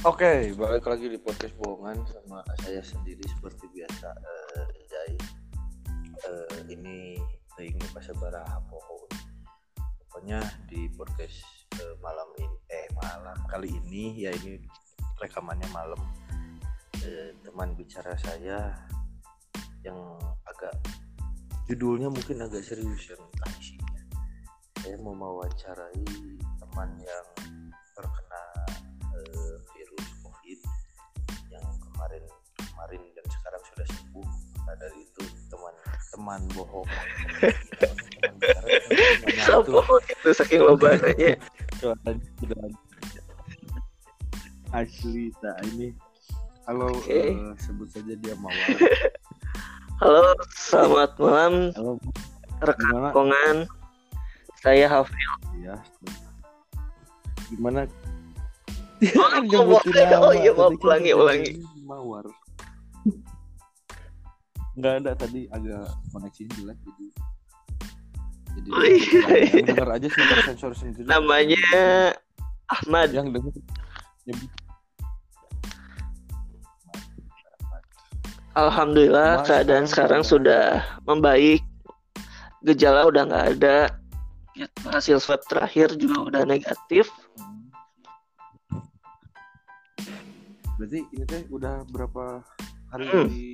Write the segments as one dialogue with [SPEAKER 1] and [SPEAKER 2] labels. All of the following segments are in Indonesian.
[SPEAKER 1] Oke, balik lagi di podcast bohongan sama saya sendiri seperti biasa Jai. Eh, ini teuing pas sabaraha pohon. Pokoknya di podcast eh, malam ini eh malam kali ini ya ini rekamannya malam. Eh, teman bicara saya yang agak judulnya mungkin agak serius yang. Saya mau mewawancarai teman yang teman bohong.
[SPEAKER 2] Sopo itu saking lobananya.
[SPEAKER 1] Asli tak ini halo
[SPEAKER 2] Oke.
[SPEAKER 1] eh, sebut saja dia mawar
[SPEAKER 2] Halo, selamat malam
[SPEAKER 1] halo
[SPEAKER 2] rekan
[SPEAKER 1] gimana
[SPEAKER 2] kongan. Saya Hafil.
[SPEAKER 1] ya gimana
[SPEAKER 2] Oh, ngomong.
[SPEAKER 1] nyebutin nama,
[SPEAKER 2] Oh iya, mau
[SPEAKER 1] kan
[SPEAKER 2] ulangi, ulangi.
[SPEAKER 1] mawar nggak ada tadi agak koneksinya jelek jadi jadi
[SPEAKER 2] Oh, iya, iya.
[SPEAKER 1] aja sih sensor sendiri
[SPEAKER 2] Namanya Ahmad.
[SPEAKER 1] yang nyebut
[SPEAKER 2] Alhamdulillah
[SPEAKER 1] Cuma
[SPEAKER 2] keadaan
[SPEAKER 1] sekarang
[SPEAKER 2] sekarang
[SPEAKER 1] udah-
[SPEAKER 2] sudah membaik. Gejala udah nggak ada. Hasil swab terakhir juga udah negatif.
[SPEAKER 1] Berarti ini teh udah berapa hari
[SPEAKER 2] Hmm.
[SPEAKER 1] di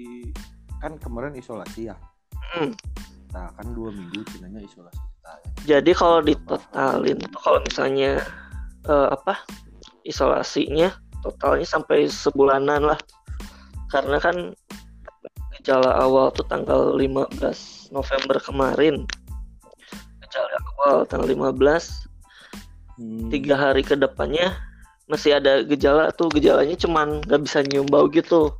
[SPEAKER 1] kan kemarin isolasi ya?
[SPEAKER 2] Hmm.
[SPEAKER 1] Nah kan dua minggu cinanya isolasi kita. ya.
[SPEAKER 2] Jadi kalau ditotalin kalau misalnya eh, apa isolasinya totalnya sampai sebulanan lah. Karena kan gejala awal tuh tanggal 15 November kemarin. Gejala awal tanggal 15
[SPEAKER 1] Hmm.
[SPEAKER 2] tiga hari ke depannya masih ada gejala tuh gejalanya cuman nggak bisa nyium bau gitu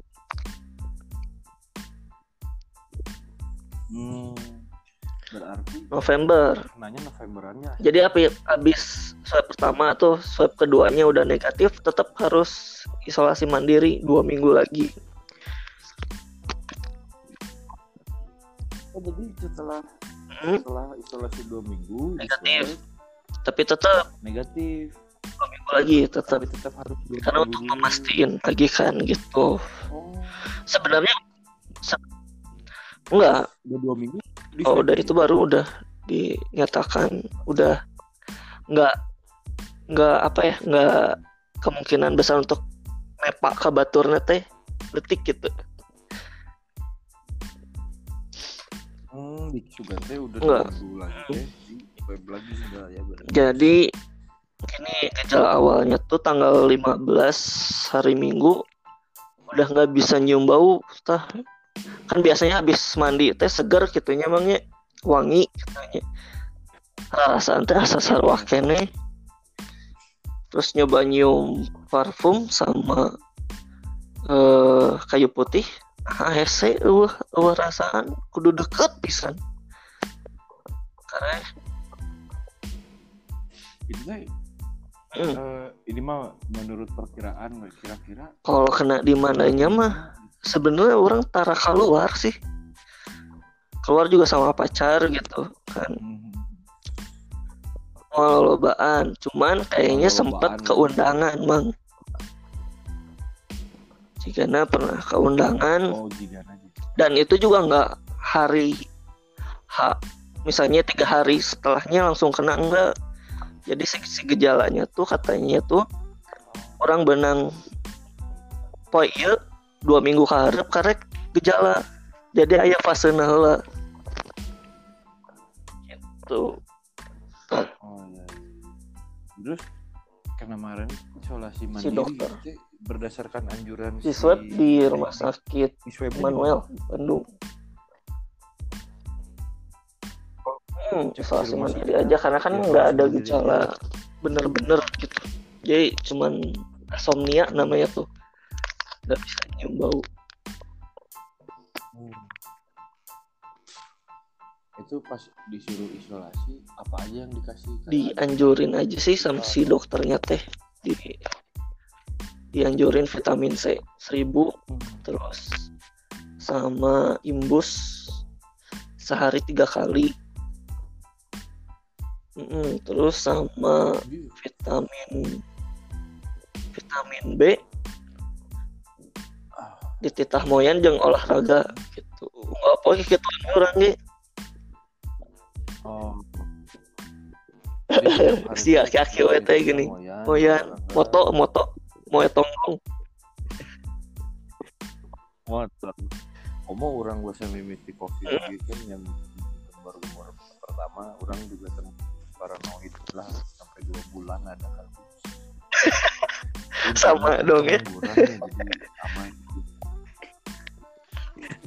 [SPEAKER 2] November.
[SPEAKER 1] Kenanya Novemberannya.
[SPEAKER 2] jadi habis swab pertama tuh swab keduanya udah negatif tetap harus isolasi mandiri dua minggu lagi.
[SPEAKER 1] Oh jadi setelah
[SPEAKER 2] Hmm,
[SPEAKER 1] setelah isolasi dua minggu
[SPEAKER 2] Negatif.
[SPEAKER 1] swab
[SPEAKER 2] tapi tetap
[SPEAKER 1] negatif.
[SPEAKER 2] dua minggu lagi tetap
[SPEAKER 1] Tapi tetap harus dua
[SPEAKER 2] karena untuk memastikan lagi kan gitu.
[SPEAKER 1] Oh,
[SPEAKER 2] sebenarnya se- enggak.
[SPEAKER 1] Udah dua minggu.
[SPEAKER 2] Oh udah itu baru udah dinyatakan udah nggak nggak apa ya nggak kemungkinan besar untuk mepak ke baturnya teh detik gitu.
[SPEAKER 1] Hmm, di teh udah lagi lagi enggak ya berarti.
[SPEAKER 2] jadi ini gejala awalnya tuh tanggal 15 hari Minggu udah nggak bisa nyium bau tah kan biasanya habis mandi teh seger gitu nya emangnya wangi katanya rasa teh asa sarwah kene. Terus nyoba nyium parfum sama eh kayu putih. Ah hese eueuh eueuh rasaan. Kudu deket pisan. Karena
[SPEAKER 1] teh
[SPEAKER 2] hmm,
[SPEAKER 1] eh, ini mah menurut perkiraan kira-kira?
[SPEAKER 2] Kalau kena di mananya mah sebenarnya orang tara keluar sih. Keluar juga sama pacar gitu kan.
[SPEAKER 1] Hmm.
[SPEAKER 2] mau lobaan cuman kayaknya sempat
[SPEAKER 1] lobaan.
[SPEAKER 2] keundangan mang. Jika pernah keundangan.
[SPEAKER 1] Oh,
[SPEAKER 2] dan itu juga nggak hari H misalnya tiga hari setelahnya langsung kena enggak jadi si, si gejalanya tuh katanya tuh orang benang poe ieu dua minggu karep karek gejala jadi ayah fase heula gitu
[SPEAKER 1] Oh iya. iya. Terus karena kemarin isolasi
[SPEAKER 2] Si
[SPEAKER 1] mandiri
[SPEAKER 2] dokter.
[SPEAKER 1] itu berdasarkan anjuran
[SPEAKER 2] di swab di rumah sakit
[SPEAKER 1] di
[SPEAKER 2] Manuel Bandung hmm, isolasi mandiri aja karena kan
[SPEAKER 1] Ya,
[SPEAKER 2] nggak ada gejala bener-bener gitu. Jadi cuman insomnia namanya tuh. Nggak bisa nyium bau.
[SPEAKER 1] Hmm. Itu pas disuruh isolasi apa aja yang dikasih?
[SPEAKER 2] Dianjurin aja sih sama si dokternya teh. Di dianjurin vitamin C 1000
[SPEAKER 1] Hmm.
[SPEAKER 2] terus sama imbus sehari tiga kali Mm-mm, terus sama vitamin vitamin B. Di titah moyan jeung olahraga gitu. Apa gitu orang ge
[SPEAKER 1] oh.
[SPEAKER 2] Si aki-aki we teh gini. Moyan moto moto moe tonggong.
[SPEAKER 1] Motor Omo orang gue mimiti covid
[SPEAKER 2] Hmm.
[SPEAKER 1] gitu kan yang baru pertama orang juga kan paranoid lah sampai dua bulan ada kan
[SPEAKER 2] Sama dong ya.
[SPEAKER 1] Jadi aman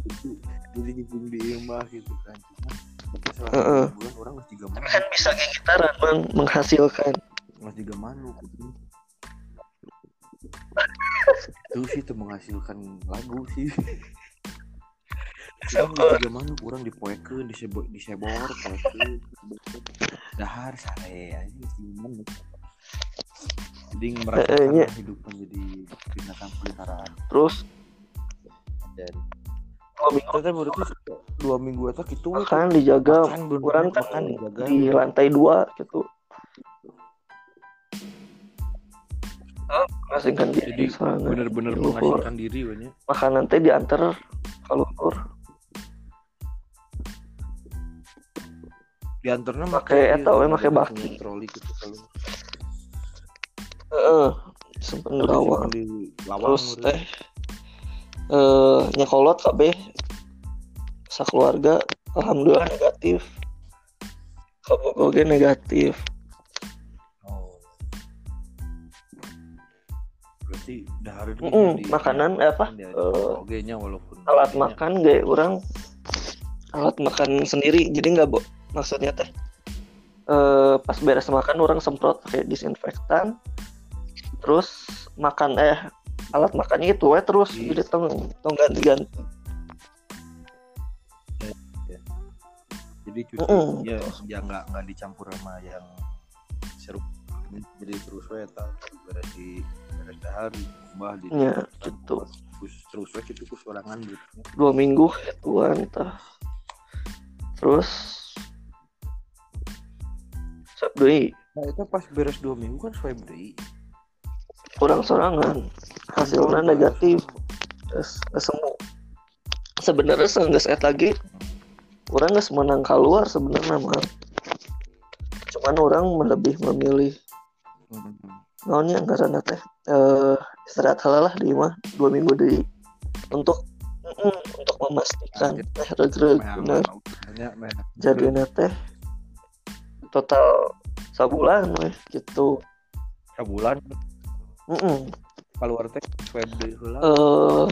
[SPEAKER 1] gitu. jadi ngibung di rumah gitu kan cuma selama
[SPEAKER 2] Heeh.
[SPEAKER 1] dua bulan orang masih gak
[SPEAKER 2] kan bisa kayak gitaran bang menghasilkan
[SPEAKER 1] masih gak malu gitu. itu sih itu menghasilkan lagu sih Malu kurang dipoekeun disebor disebor poekeun dahar sare aja masih gimana jadi merasakan
[SPEAKER 2] Eh, nya.
[SPEAKER 1] hidup menjadi binatang peliharaan.
[SPEAKER 2] Terus? Minggu.
[SPEAKER 1] Kita berarti dua minggu itu gitu
[SPEAKER 2] makan dijaga.
[SPEAKER 1] makan
[SPEAKER 2] orang kan
[SPEAKER 1] makan dijaga.
[SPEAKER 2] di lantai dua gitu. Mengasingkan diri
[SPEAKER 1] jadi bener-bener
[SPEAKER 2] Luhur.
[SPEAKER 1] menghasilkan diri we nya.
[SPEAKER 2] makanan teh diantar kalau
[SPEAKER 1] diantarnya
[SPEAKER 2] Make eta we, make
[SPEAKER 1] punya
[SPEAKER 2] baki.
[SPEAKER 1] troli gitu kalau
[SPEAKER 2] Heeh, sempat ngelawan terus teh eh nyekolot kabeh sakeluarga alhamdulillah negatif. Kabogoge negatif.
[SPEAKER 1] Oh. Berarti dahar
[SPEAKER 2] Mm-mm,
[SPEAKER 1] di-
[SPEAKER 2] makanan, eh, apa, eh,
[SPEAKER 1] nya walaupun
[SPEAKER 2] alat makan gak orang? Alat makan sendiri jadi nggak bo maksudnya teh eh pas beres makan orang semprot pakai disinfektan terus makan eh alat makannya itu eh terus
[SPEAKER 1] Iya.
[SPEAKER 2] jadi tong tong ganti ganti
[SPEAKER 1] Jadi cuci
[SPEAKER 2] Mm-mm.
[SPEAKER 1] ya ya nggak nggak dicampur sama yang serup jadi terus we eta beres di beres dahar mbah di
[SPEAKER 2] Ya, gitu.
[SPEAKER 1] terus terus we gitu ku sorangan gitu.
[SPEAKER 2] dua minggu tuan tah terus sabdui
[SPEAKER 1] Nah, itu pas beres dua minggu kan swab deui.
[SPEAKER 2] kurang sorangan hasilnya negatif. Terus kesemu sebenarnya seenggak saya lagi. Orang nggak menang keluar sebenarnya mah cuman orang lebih memilih naonnya karena teh eh istirahat halalah di mah dua minggu di untuk untuk memastikan teh regreg bener jadi teh total sabulan weh gitu.
[SPEAKER 1] Sebulan?
[SPEAKER 2] Mm-mm.
[SPEAKER 1] keluar teh
[SPEAKER 2] eh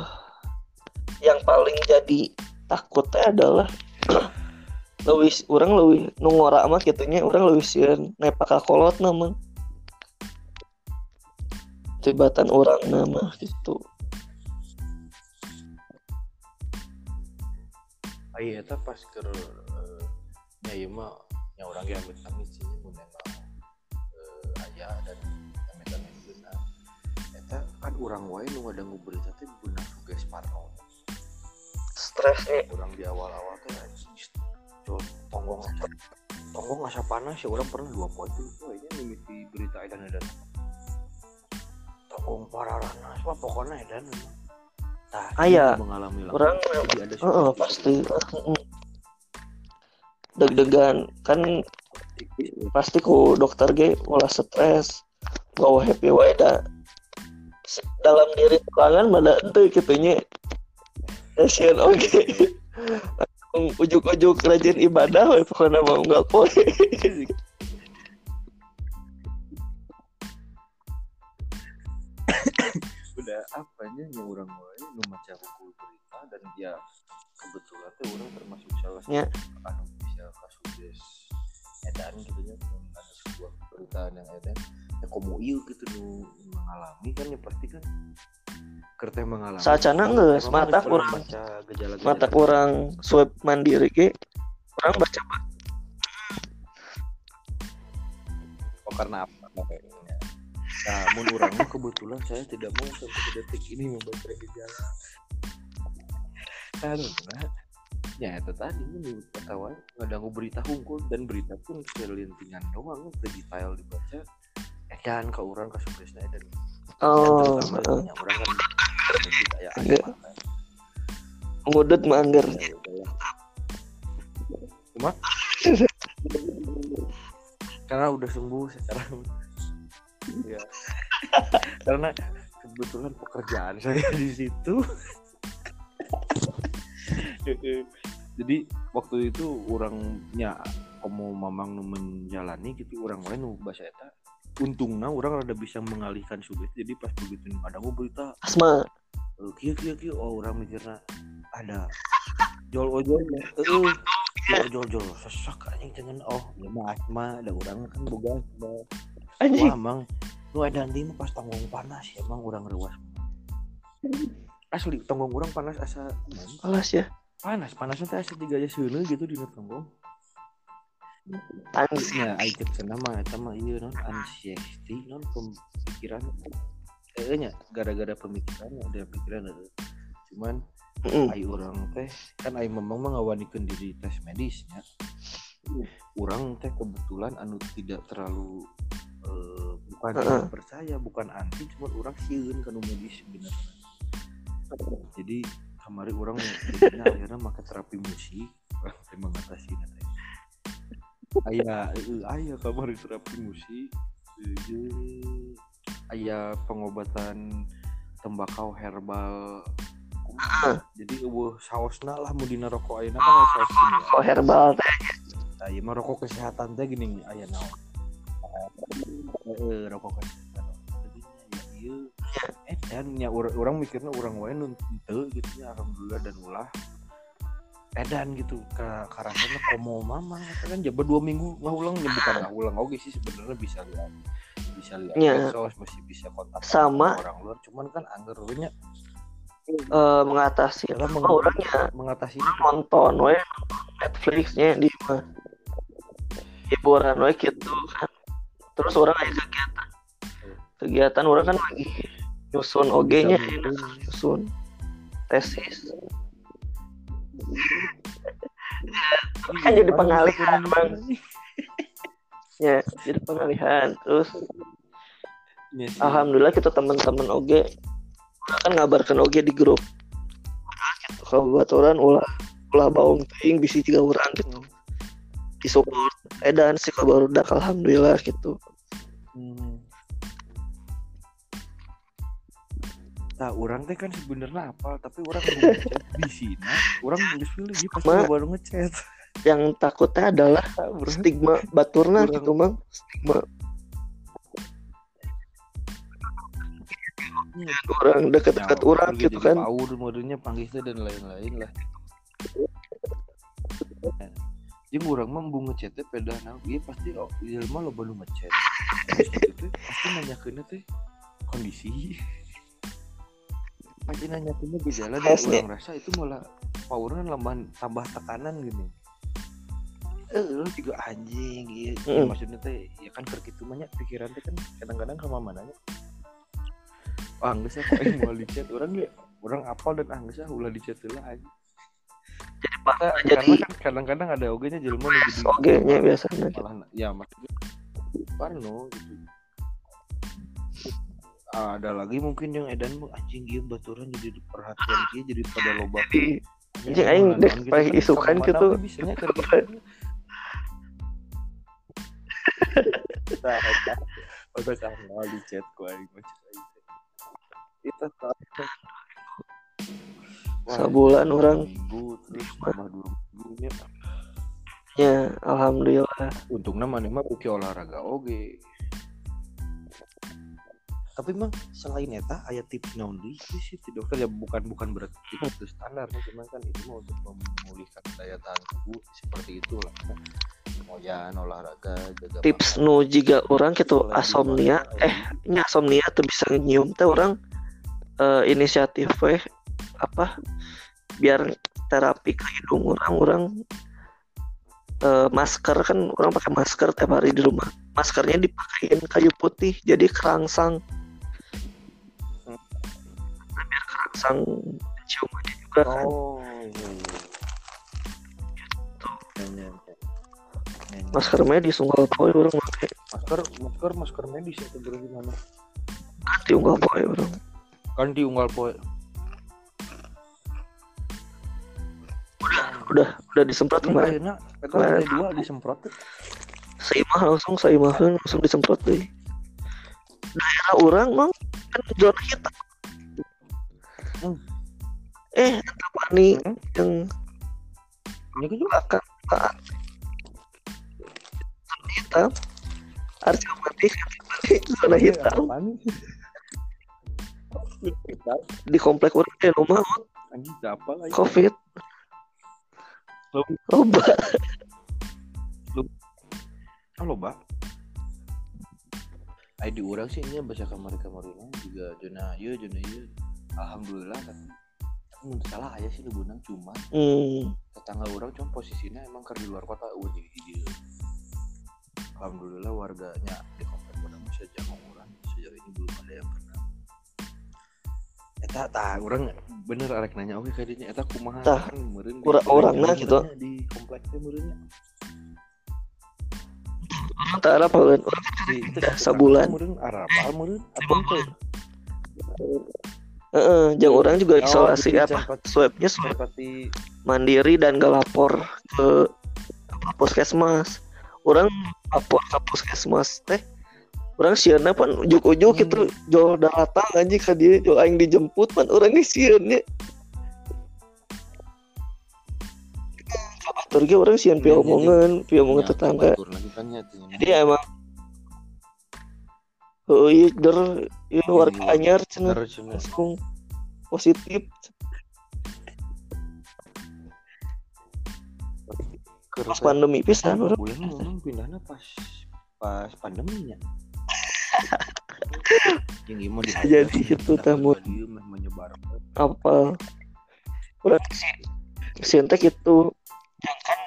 [SPEAKER 2] yang paling jadi takutnya adalah lebih orang lebih nungora mah gitunya orang lebih sieun nepak ka kolot nama tibatan orang nama gitu.
[SPEAKER 1] Ayo eta pas ke eh, nya ieu mah nya urang ge amit amit sih mun emang eh, aya dan amit amit beunang. Eta kan urang wae nu ngadangu berita teh beunang suges parno.
[SPEAKER 2] stres nih
[SPEAKER 1] Urang di awal-awal teh anjing Col, tonggong tonggong asa panas ya urang pernah dua poin tuh kayaknya mimiti berita edan edan. Tonggong pararana, wah pokoknya edan. Tah,
[SPEAKER 2] Aya.
[SPEAKER 1] ini mengalami
[SPEAKER 2] orang
[SPEAKER 1] Jadi ada suatu
[SPEAKER 2] pasti Mm-mm. Deg-degan. Kan
[SPEAKER 1] ya.
[SPEAKER 2] pasti ku dokter ge ulah stres bawa happy wae da dalam diri tangan pada ente kitunya Asian oke ujuk-ujuk rajin ibadah we pokoknya mau nggak poe
[SPEAKER 1] udah apanya yang orang mulai nu maca buku berita dan dia kebetulan tuh orang termasuk salah satu
[SPEAKER 2] Ya.
[SPEAKER 1] kasus edan gitu ya ada sebuah berita yang edan. Ya komo ieu gitu nu mengalami kan ya pasti kan. Kerteh mengalami.
[SPEAKER 2] Sacana
[SPEAKER 1] Emang
[SPEAKER 2] mata kurang. mata kurang swab mandiri ge orang baca
[SPEAKER 1] oh, karena apa? Nah mah kebetulan saya tidak mau sampai detik ini membaca gejala. Karena ya itu tadi ini ketawa ngadanggu berita hukum. Dan berita pun selintingan doang. Udah detail dibaca. Edan ke orang ke sugesna edan
[SPEAKER 2] oh.
[SPEAKER 1] Terutama
[SPEAKER 2] heeh.
[SPEAKER 1] yang orang kan. Kayak kan.
[SPEAKER 2] ngudut mangger.
[SPEAKER 1] Ya, udahlah. cuma? Karena udah sembuh sekarang. Ya karena kebetulan pekerjaan saya di situ jadi waktu itu orangnya kamu mamang nu menjalani gitu orang lain nu bahasa eta untungnya orang rada bisa mengalihkan sulit. Jadi pas begitu ada mau berita
[SPEAKER 2] asma.
[SPEAKER 1] Eh, kia kia kia. Oh orang mikirnya ada jol ojol eh jol jol jol sesak anjing jangan oh ya mah asma. Ada orang kan boga asma.
[SPEAKER 2] Anjing.
[SPEAKER 1] Wah emang nu ada nanti pas tanggung panas ya emang orang rewas. Asli tanggung orang panas asa
[SPEAKER 2] alas ya
[SPEAKER 1] panas panasnya teh asa tiga aja seuneu gitu di tanggung
[SPEAKER 2] anjing
[SPEAKER 1] ya ai cek cenah mah eta mah ieu non. Anxiety non pemikiran. Eh nya gara-gara pemikiran ada pikiran ada cuman ai orang teh kan ai memang mengawanikeun diri tes medisnya orang teh kebetulan anu tidak terlalu eh, bukan percaya bukan anti cuma orang sieun kanu medis sebenarnya jadi kemarin orang jadinya akhirnya pakai terapi musik. Teh mengatasi nanti ayah eh, ayah kemarin terapi musik. Eh, ayah pengobatan tembakau herbal. Jadi eueuh saosna lah mau dina rokok ayeuna kan aya saos kimia
[SPEAKER 2] kok herbal teh.
[SPEAKER 1] Nah, ieu mah rokok kesehatan teh gini aya naon. Heeh, rokok kesehatan. Ya ieu eh dan nya ur- urang mikirna urang wae nu teu gitu nya alhamdulillah dan ulah. Edan gitu ke karasana komo mama kan jabat dua minggu nggak ulang ya bukan nggak ulang oke sih sebenarnya bisa lihat bisa lihat
[SPEAKER 2] Ya.
[SPEAKER 1] medsos masih bisa kontak
[SPEAKER 2] Sama.
[SPEAKER 1] orang luar cuman kan anggar nya
[SPEAKER 2] eh, mengatasi
[SPEAKER 1] dalam
[SPEAKER 2] apa orangnya.
[SPEAKER 1] mengatasi
[SPEAKER 2] nonton we Netflixnya di hiburan we gitu kan. Terus orang ada kegiatan kegiatan orang kan lagi nyusun OG nya nyusun tesis. Kan jadi pengalihan bang. ya jadi pengalihan. Terus
[SPEAKER 1] Iya
[SPEAKER 2] alhamdulillah kita teman-teman OG orang kan ngabarkan OG di grup. Kalau buat orang ulah ulah baung ting bisi tiga orang gitu. Di support edan sih baru dak alhamdulillah gitu.
[SPEAKER 1] Hmm. Nah, orang teh kan sebenarnya apa, tapi orang di sini. Orang nulis pilih dia pasti
[SPEAKER 2] Ma.
[SPEAKER 1] baru ngechat.
[SPEAKER 2] yang takutnya adalah
[SPEAKER 1] Orang
[SPEAKER 2] stigma baturna
[SPEAKER 1] Kurang.
[SPEAKER 2] gitu mang stigma orang deket-deket orang gitu kan
[SPEAKER 1] Paur modenya panggil teh dan lain-lain lah. Jadi orang mah mau ngechat teh peda nah, iya pasti oh, mah lo baru ngechat. Terus itu teh pasti teh kondisi. Pasti nanyakeunna gejala dan orang rasa itu malah powernya lemah tambah tekanan gini. Eh, lu juga anjing gitu. Ya,
[SPEAKER 2] Mm.
[SPEAKER 1] maksudnya teh ya kan mah nya, pikiran teh kan kadang-kadang ke mananya. Ah, geus ya kok aing mau di chat orang ge orang apal dan ah geus ah ulah di chat heula aja.
[SPEAKER 2] jadi pak
[SPEAKER 1] Nah,
[SPEAKER 2] jadi
[SPEAKER 1] karena kan kadang-kadang ada oge-nya jelema nu jadi
[SPEAKER 2] OG nya biasanya
[SPEAKER 1] malah ya maksudnya parno gitu ada lagi mungkin yang edan mah anjing ieu baturan jadi perhatian dia jadi pada loba
[SPEAKER 2] jadi anjing aing dek paling isukan gitu
[SPEAKER 1] bisanya gitu pada kanal di chat ku aing. Kita. Wah,
[SPEAKER 2] Sabulan orang.
[SPEAKER 1] minggu terus tambah dua minggunya
[SPEAKER 2] ya alhamdulillah
[SPEAKER 1] untungnya mana mah uki olahraga oge tapi mah selain eta aya tips naon deui? Sih dokter ya bukan bukan berarti itu standar cuman kan itu mah untuk memulihkan daya tahan tubuh seperti itulah. Moyan olahraga jaga
[SPEAKER 2] tips nu jika orang gitu
[SPEAKER 1] di
[SPEAKER 2] asomnia eh ini asomnia tuh bisa nyium teh orang eh, inisiatif weh apa biar terapi ke hidung orang orang eh, masker kan orang pakai masker tiap hari di rumah. Maskernya dipakein kayu putih jadi kerangsang pasang Xiaomi juga kan.
[SPEAKER 1] Oh iya iya.
[SPEAKER 2] Masker medis unggal poe orang pakai.
[SPEAKER 1] Masker masker masker medis itu bro
[SPEAKER 2] gimana? Unggal poe orang.
[SPEAKER 1] kandi unggal poe.
[SPEAKER 2] Udah udah udah
[SPEAKER 1] disemprot
[SPEAKER 2] kemarin.
[SPEAKER 1] Akhirnya
[SPEAKER 2] kemarin
[SPEAKER 1] dua disemprot.
[SPEAKER 2] seimah langsung seimah langsung disemprot deh. Daerah orang mau kan zona hitam
[SPEAKER 1] Hmm.
[SPEAKER 2] eh apa nih
[SPEAKER 1] Hmm.
[SPEAKER 2] yang
[SPEAKER 1] Ini juga
[SPEAKER 2] Pak. zona hitam Arca mati zona hitam di komplek orang eh rumah
[SPEAKER 1] Anjing apa lagi?
[SPEAKER 2] covid
[SPEAKER 1] Loba.
[SPEAKER 2] loba
[SPEAKER 1] Halo, Mbak. Ai di urang sih nya bahasa kamar-kamar rumah juga zona ieu zona ieu. Alhamdulillah kan. Salah aya sih leunang cuma
[SPEAKER 2] hmm.
[SPEAKER 1] tetangga orang cuma posisinya emang ke di luar kota eueuh di di Alhamdulillah warganya di komplek masih jangan orang sejauh ini belum ada yang pernah Eta tah orang bener arek nanya oke kayaknya eta kumaha
[SPEAKER 2] Tah,
[SPEAKER 1] kan meureun
[SPEAKER 2] ura- orangna gitu.
[SPEAKER 1] di komplek teh meureunnya
[SPEAKER 2] orang tak apa kan orang
[SPEAKER 1] di itu
[SPEAKER 2] Dah sabulan.
[SPEAKER 1] meureun arabal meureun apa
[SPEAKER 2] Heeh, yang orang juga
[SPEAKER 1] Oh,
[SPEAKER 2] isolasi apa swabnya swab mandiri dan gak lapor ke apa, puskesmas. Orang lapor ke puskesmas teh orang sieunna pan ujuk-ujuk
[SPEAKER 1] Hmm.
[SPEAKER 2] gitu jual datang anjing ka dia jual aing dijemput pan orang geus sieunnya Kabatur ge orang sieun pi
[SPEAKER 1] Iya, iya,
[SPEAKER 2] omongan pi omongan tetangga. jadi emang Oh iya, der, iya warga
[SPEAKER 1] Iya.
[SPEAKER 2] anyar cenah langsung positif. Pas pandemi pisan orang.
[SPEAKER 1] bulan memang pindahnya pas pas pandeminya yang
[SPEAKER 2] jadi itu, tamu.
[SPEAKER 1] menyebar
[SPEAKER 2] apa udah si si entek itu yang kan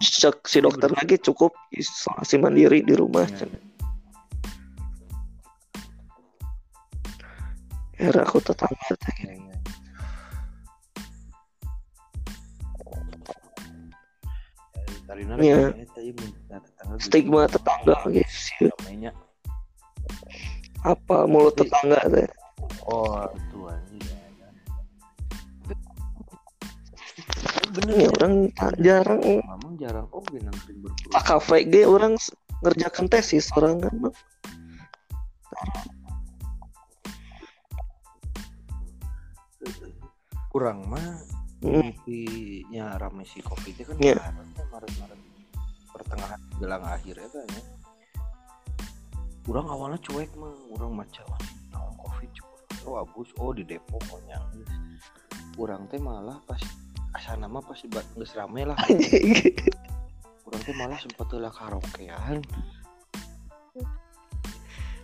[SPEAKER 2] cek si dokter lagi cukup isolasi mandiri di rumah
[SPEAKER 1] Ya.
[SPEAKER 2] Era aku tetangga
[SPEAKER 1] tetangga gitu.
[SPEAKER 2] stigma tetangga guys.
[SPEAKER 1] Namanya
[SPEAKER 2] apa mulut tetangga teh?
[SPEAKER 1] Oh itu anjing bener
[SPEAKER 2] ini orang jarang.
[SPEAKER 1] Mamang jarang oh benang
[SPEAKER 2] kafe ge orang ngerjakan tesis orang kan
[SPEAKER 1] kurang mah
[SPEAKER 2] Hmm.
[SPEAKER 1] nya rame si covid itu kan
[SPEAKER 2] Iya.
[SPEAKER 1] Maret Maret Maret pertengahan jelang akhir ya kan ya. Kurang awalnya cuek mah kurang maca wah naon covid cukup oh abus oh di Depok pokoknya kurang teh malah pas asana mah pas geus rame lah. Kurang teh malah sempat lah karaokean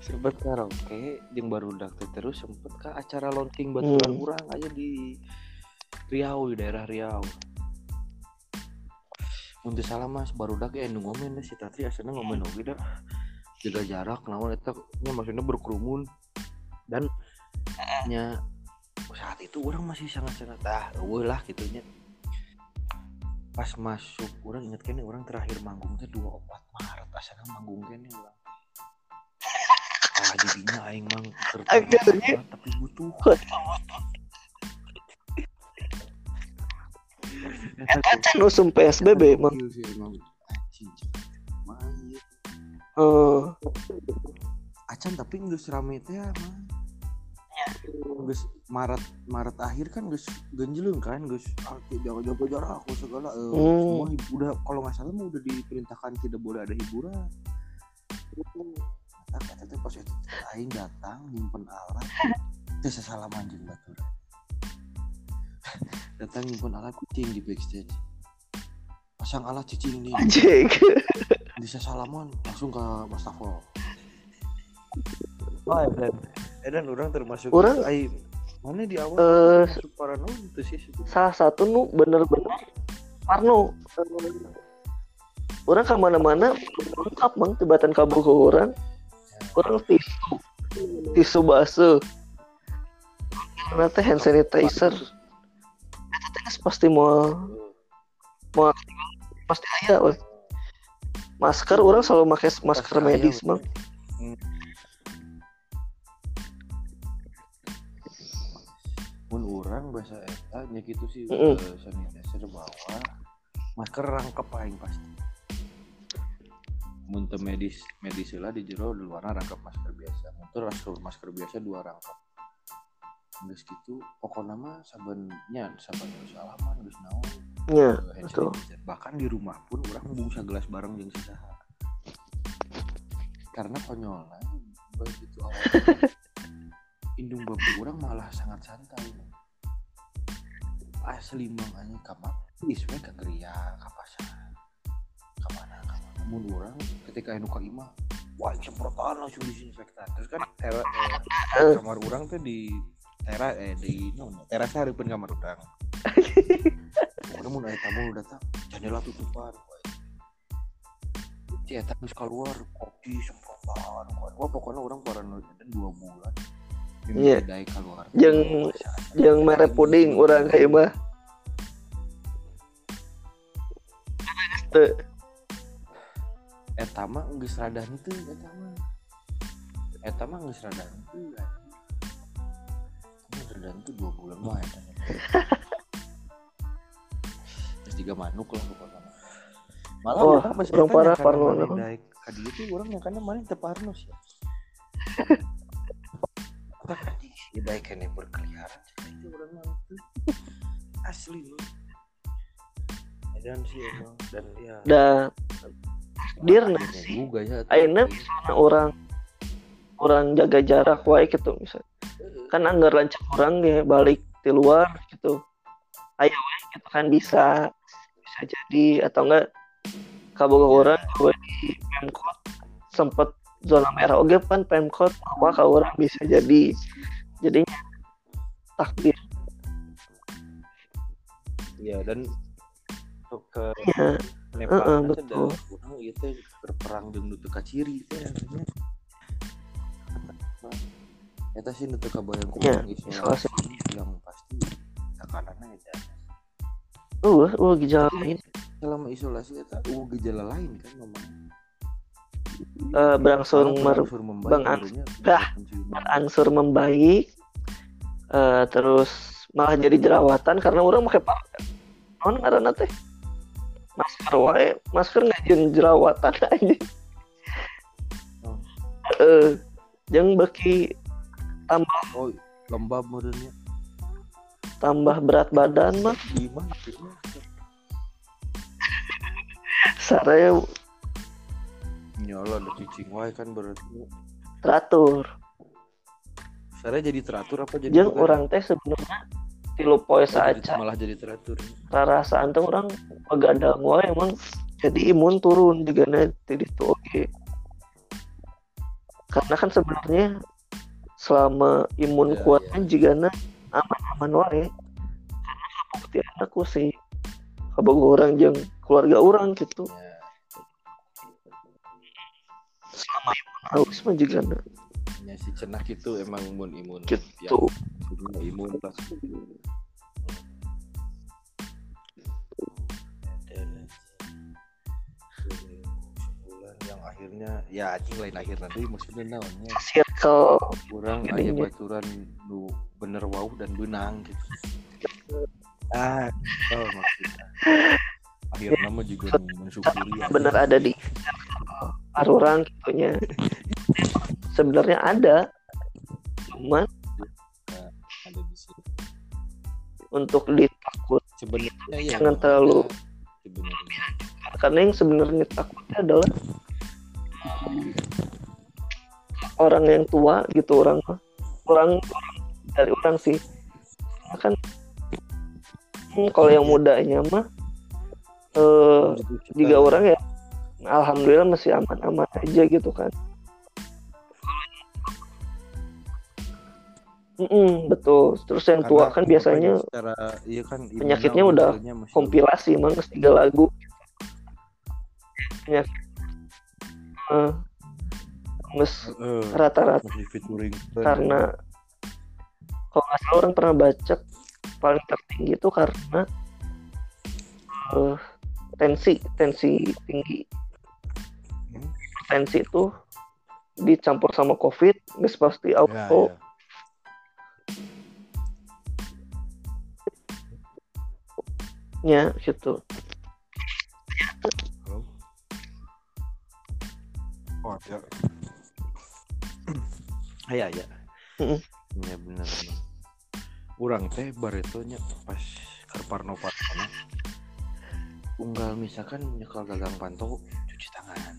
[SPEAKER 1] sempet karaoke yang baru teh terus sempet ke acara launching baturan
[SPEAKER 2] Hmm.
[SPEAKER 1] kurang aja di Riau di daerah Riau. Untuk salah mas baru dak ya ngomen si Tatri asana ngomen oge dah jaga jarak eta nya maksudnya berkerumun. Dan nya saat itu orang masih sangat-sangat ah lah gitunya pas masuk orang inget kene orang terakhir manggung teh 24 Maret asana manggung kene orang ah didinya aing mang
[SPEAKER 2] Akhirnya.
[SPEAKER 1] tapi butuh.
[SPEAKER 2] Eta can usum PSBB
[SPEAKER 1] mah.
[SPEAKER 2] Eh,
[SPEAKER 1] acan tapi nggak serame teh mah Gus Maret Maret akhir kan Gus genjeleng kan Gus arti jaga jaga jarak aku segala eh,
[SPEAKER 2] Hmm.
[SPEAKER 1] semua udah kalau nggak salah mah udah diperintahkan tidak boleh ada hiburan kata kata teh pas itu aing datang nyimpen alat. Teh sesalaman jeung batur datang nyimpen alat cicing di backstage. Pasang alat cicing nih.
[SPEAKER 2] Anjing.
[SPEAKER 1] bisa salaman langsung ke wastafel oh Edan. Edan orang termasuk
[SPEAKER 2] Orang-
[SPEAKER 1] ai mana di awal
[SPEAKER 2] Eh,
[SPEAKER 1] masuk parano itu sih
[SPEAKER 2] salah satu nu bener-bener Parno. Orang ke mana-mana lengkap bang tibatan kabur ke orang orang tisu tisu basuh nanti hand sanitizer. Eta teh geus pasti mau mau pasti aya weh. masker orang selalu pakai masker medis
[SPEAKER 1] aya,
[SPEAKER 2] bang.
[SPEAKER 1] Mun orang bahasa eta nya gitu sih
[SPEAKER 2] Mm-mm.
[SPEAKER 1] eh, sanitizer bawa. Masker rangkep aing pasti muntah medis medis lah di jero di luar rangkep masker biasa. Muntah masker masker biasa dua rangkep Nggak gitu pokoknya mah sabannya saban salaman geus naon.
[SPEAKER 2] Ya betul.
[SPEAKER 1] bahkan di rumah pun orang bungsa gelas bareng jeung saha karena konyolnya begitu awal. Indung babu orang malah sangat santai. Asli anjing kamar isme ke geria ka pasar. Ke mana ke mana mun orang ketika anu ka imah wah semprotan langsung disinfektan. Terus kan tera, eh, kamar orang tuh di tera eh di no, teras hareupeun kamar orang. Pokoknya mun aya tamu datang jendela tutupan Cia geus keluar kopi semprotan wah. Pokoknya orang paranoid dan dua bulan.
[SPEAKER 2] Iya.
[SPEAKER 1] Dai keluar.
[SPEAKER 2] Jeung- yang merek puding orang kayak mah Teu.
[SPEAKER 1] eta mah geus rada henteu eta mah. Eta mah geus rada henteu geus rada henteu dua bulan mah eta terus tiga manuk lah pokoknya malah
[SPEAKER 2] Wah,
[SPEAKER 1] orang pas
[SPEAKER 2] orang
[SPEAKER 1] eta
[SPEAKER 2] parah, parno
[SPEAKER 1] maneh
[SPEAKER 2] naon.
[SPEAKER 1] daek ka dieu tuh orang nyangkana mana teu parnos ya apa tadi ya daek kene berkeliaran itu orang mah teu. asli loh. Dan sih emang dan ya.
[SPEAKER 2] Dan dirna
[SPEAKER 1] akhirnya
[SPEAKER 2] sih.
[SPEAKER 1] ya
[SPEAKER 2] Ayeuna orang orang jaga jarak wae gitu misal kan anggar lancar orang ya balik di luar gitu. Ayo wae gitu kan bisa. Bisa jadi atau enggak kaboga orang gue di pemkot sempet zona merah. Oke kan pemkot apa ke orang bisa jadi. Jadinya takdir.
[SPEAKER 1] Ya dan untuk ke
[SPEAKER 2] ya
[SPEAKER 1] Nepal
[SPEAKER 2] Heeh,
[SPEAKER 1] nanti
[SPEAKER 2] betul.
[SPEAKER 1] kurang itu berperang dengan nutu ciri itu ya Eta sih nutu kabayang
[SPEAKER 2] Ya,
[SPEAKER 1] kurang
[SPEAKER 2] isolasi.
[SPEAKER 1] isolasi yang pasti tekanannya itu
[SPEAKER 2] uh uh gejala lain.
[SPEAKER 1] Selama isolasi eta uh gejala lain kan ngomong
[SPEAKER 2] eh, berangsur
[SPEAKER 1] berangsur membaik
[SPEAKER 2] Bang An-
[SPEAKER 1] barunya
[SPEAKER 2] Dah. berangsur membaik eh, terus malah jadi jerawatan karena orang pakai pakai non karena teh masker wae. Masker ngajin jerawatan aja.
[SPEAKER 1] Oh.
[SPEAKER 2] eh yang beki
[SPEAKER 1] oh lembab modelnya
[SPEAKER 2] tambah berat badan mah.
[SPEAKER 1] Gimana
[SPEAKER 2] saraya
[SPEAKER 1] nyala ada cicing wae kan berarti.
[SPEAKER 2] Teratur.
[SPEAKER 1] Saya jadi teratur apa jadi bukan?
[SPEAKER 2] orang teh sebenarnya tilu poe
[SPEAKER 1] jadi-
[SPEAKER 2] saja
[SPEAKER 1] malah jadi teratur.
[SPEAKER 2] Rarasaan teh orang begadang wae emang jadi imun turun juga nanti itu oke. Karena kan sebenarnya selama imun
[SPEAKER 1] Ya,
[SPEAKER 2] kuat
[SPEAKER 1] ya.
[SPEAKER 2] kan juga aman-aman wae. Karena bukti anakku sih. Kabogo orang jeung keluarga orang gitu.
[SPEAKER 1] Ya.
[SPEAKER 2] Selama imun halus mah juga
[SPEAKER 1] ya si cenak itu emang imun imun.
[SPEAKER 2] Gitu.
[SPEAKER 1] Yang imun pas. Yang akhirnya ya anjing lain akhir nanti maksudnya naonnya?
[SPEAKER 2] Circle.
[SPEAKER 1] Kurang
[SPEAKER 2] Gini,
[SPEAKER 1] aya
[SPEAKER 2] gini.
[SPEAKER 1] baturan nu bener wow dan benang gitu. Ah oh maksudnya. Akhirnya mah juga nu mensyukuri ya.
[SPEAKER 2] bener ada di orang gitunya sebenarnya ada cuman
[SPEAKER 1] ada di sini.
[SPEAKER 2] untuk ditakut.
[SPEAKER 1] Sebenarnya ya
[SPEAKER 2] Jangan terlalu-
[SPEAKER 1] sebenarnya.
[SPEAKER 2] karena yang sebenarnya takutnya adalah orang yang tua gitu orang orang dari orang sih. Karena kan hmm, kalau yang mudanya mah eh tiga orang ya alhamdulillah masih aman-aman aja gitu kan Mm-mm, betul. Terus yang tua kan biasanya
[SPEAKER 1] secara iya kan
[SPEAKER 2] penyakitnya udah kompilasi emang tiga lagu. Penyakit Eh, nges
[SPEAKER 1] Eh,
[SPEAKER 2] rata-rata. karena kalau nggak salah orang pernah baca paling tertinggi itu karena eh, tensi tensi tinggi.
[SPEAKER 1] Hmm.
[SPEAKER 2] tensi itu dicampur sama covid nggak pasti
[SPEAKER 1] ya,
[SPEAKER 2] auto.
[SPEAKER 1] ya.
[SPEAKER 2] Gitu.
[SPEAKER 1] Oh, ya gitu. Oh ada ya. Ya
[SPEAKER 2] mm
[SPEAKER 1] -mm. ya benar kurang teh baritonya pas karparno parno unggal misalkan nyekal gagang pantau cuci tangan.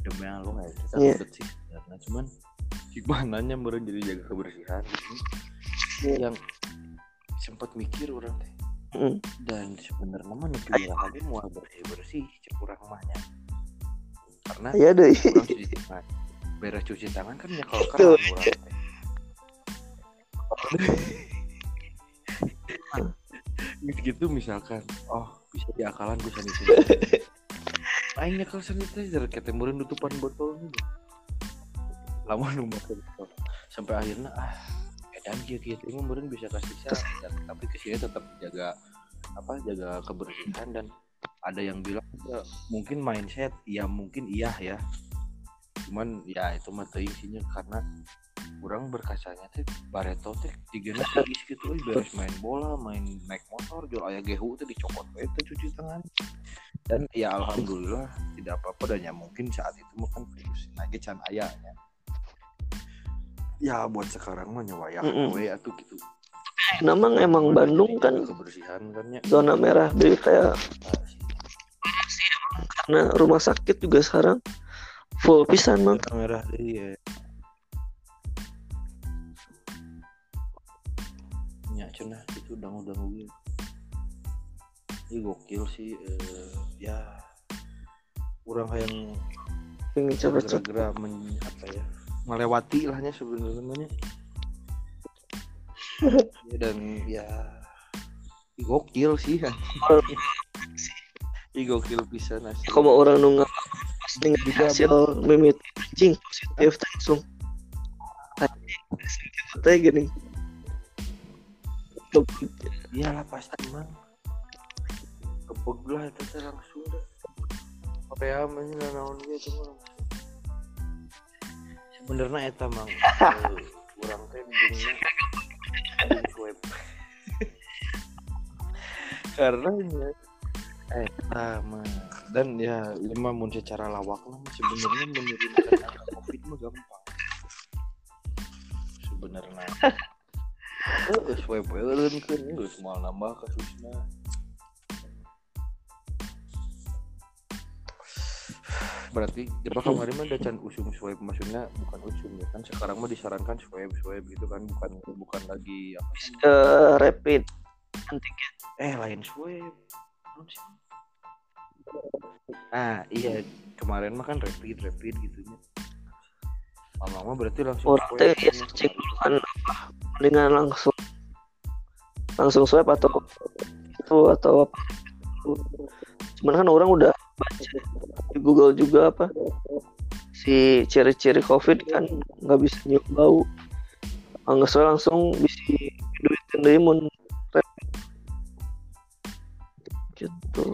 [SPEAKER 1] Demi lo nggak ya, kita
[SPEAKER 2] iya.
[SPEAKER 1] yeah. sih karena cuman gimana nya baru jadi jaga kebersihan yeah. yang sempat mikir orang teh
[SPEAKER 2] Mm.
[SPEAKER 1] dan sebenarnya piurah lagi mau bersih bersih cek urang mahnya karena
[SPEAKER 2] ya deh
[SPEAKER 1] cuci tangan. Beres cuci tangan kan nyekal keran orang teh gitu misalkan oh bisa diakalan gue sanitizer Aing nyekel sanitizer kayak temurin tutupan botol nih lama nu make botol. sampai akhirnya ah edan dia gitu. Ini meureun bisa kasih dan tapi ke sini tetap jaga apa jaga kebersihan dan ada yang bilang ya, mungkin mindset ya mungkin iya ya. Cuman ya itu mah isinya karena kurang berkasanya teh bareto teh tigana tigis gitu euy beres main bola main naik motor jual aya gehu teh dicopot we teh cuci tangan. Dan ya alhamdulillah tidak apa-apa dan ya mungkin saat itu kan virus lagi can ayahnya ya buat sekarang mah nyawa ya
[SPEAKER 2] Mm-mm.
[SPEAKER 1] we atuh gitu.
[SPEAKER 2] Namang emang Bandung kan
[SPEAKER 1] kebersihan kan ya.
[SPEAKER 2] zona merah jadi kayak karena rumah sakit juga sekarang full pisan mang.
[SPEAKER 1] Zona merah deui ya cenah itu udang-udang gitu. Ini gokil sih eh, ya. Kurang yang
[SPEAKER 2] pengen
[SPEAKER 1] men, apa ya melewati lahnya sebenarnya. Ya, dan ya gokil sih. Ih, gokil bisa nasi
[SPEAKER 2] kalau orang nunggu. Pas dengan hasil mimit anjing positif langsung. Teh gini.
[SPEAKER 1] Iyalah pasti mang kebeg lah itu langsung dah Korea mah naon gitu sebenarnya eta mang. Eh, urang teh swab karena ya eta mah dan ya ini mah mun secara lawak mah sebenarnya menurunkan angka covid mah gampang. Sebenarnya. Eh, swab eureun kan geus moal nambah kasusna berarti Jepang kemarin mah can usum swab maksudnya bukan usum ya kan sekarang mah disarankan swab swab gitu kan bukan bukan lagi apa
[SPEAKER 2] Eh, rapid antigen
[SPEAKER 1] eh lain swab ah iya kemarin mah kan rapid rapid gitu nya lama mah berarti langsung
[SPEAKER 2] teh ya searching dulu kan apa? Dengan langsung langsung swab atau itu atau apa? Cuman kan orang udah baca di Google juga apa? Si ciri-ciri COVID kan nggak bisa nyium bau. Nggak sesuai langsung bisa duitin deui mun. Gitu.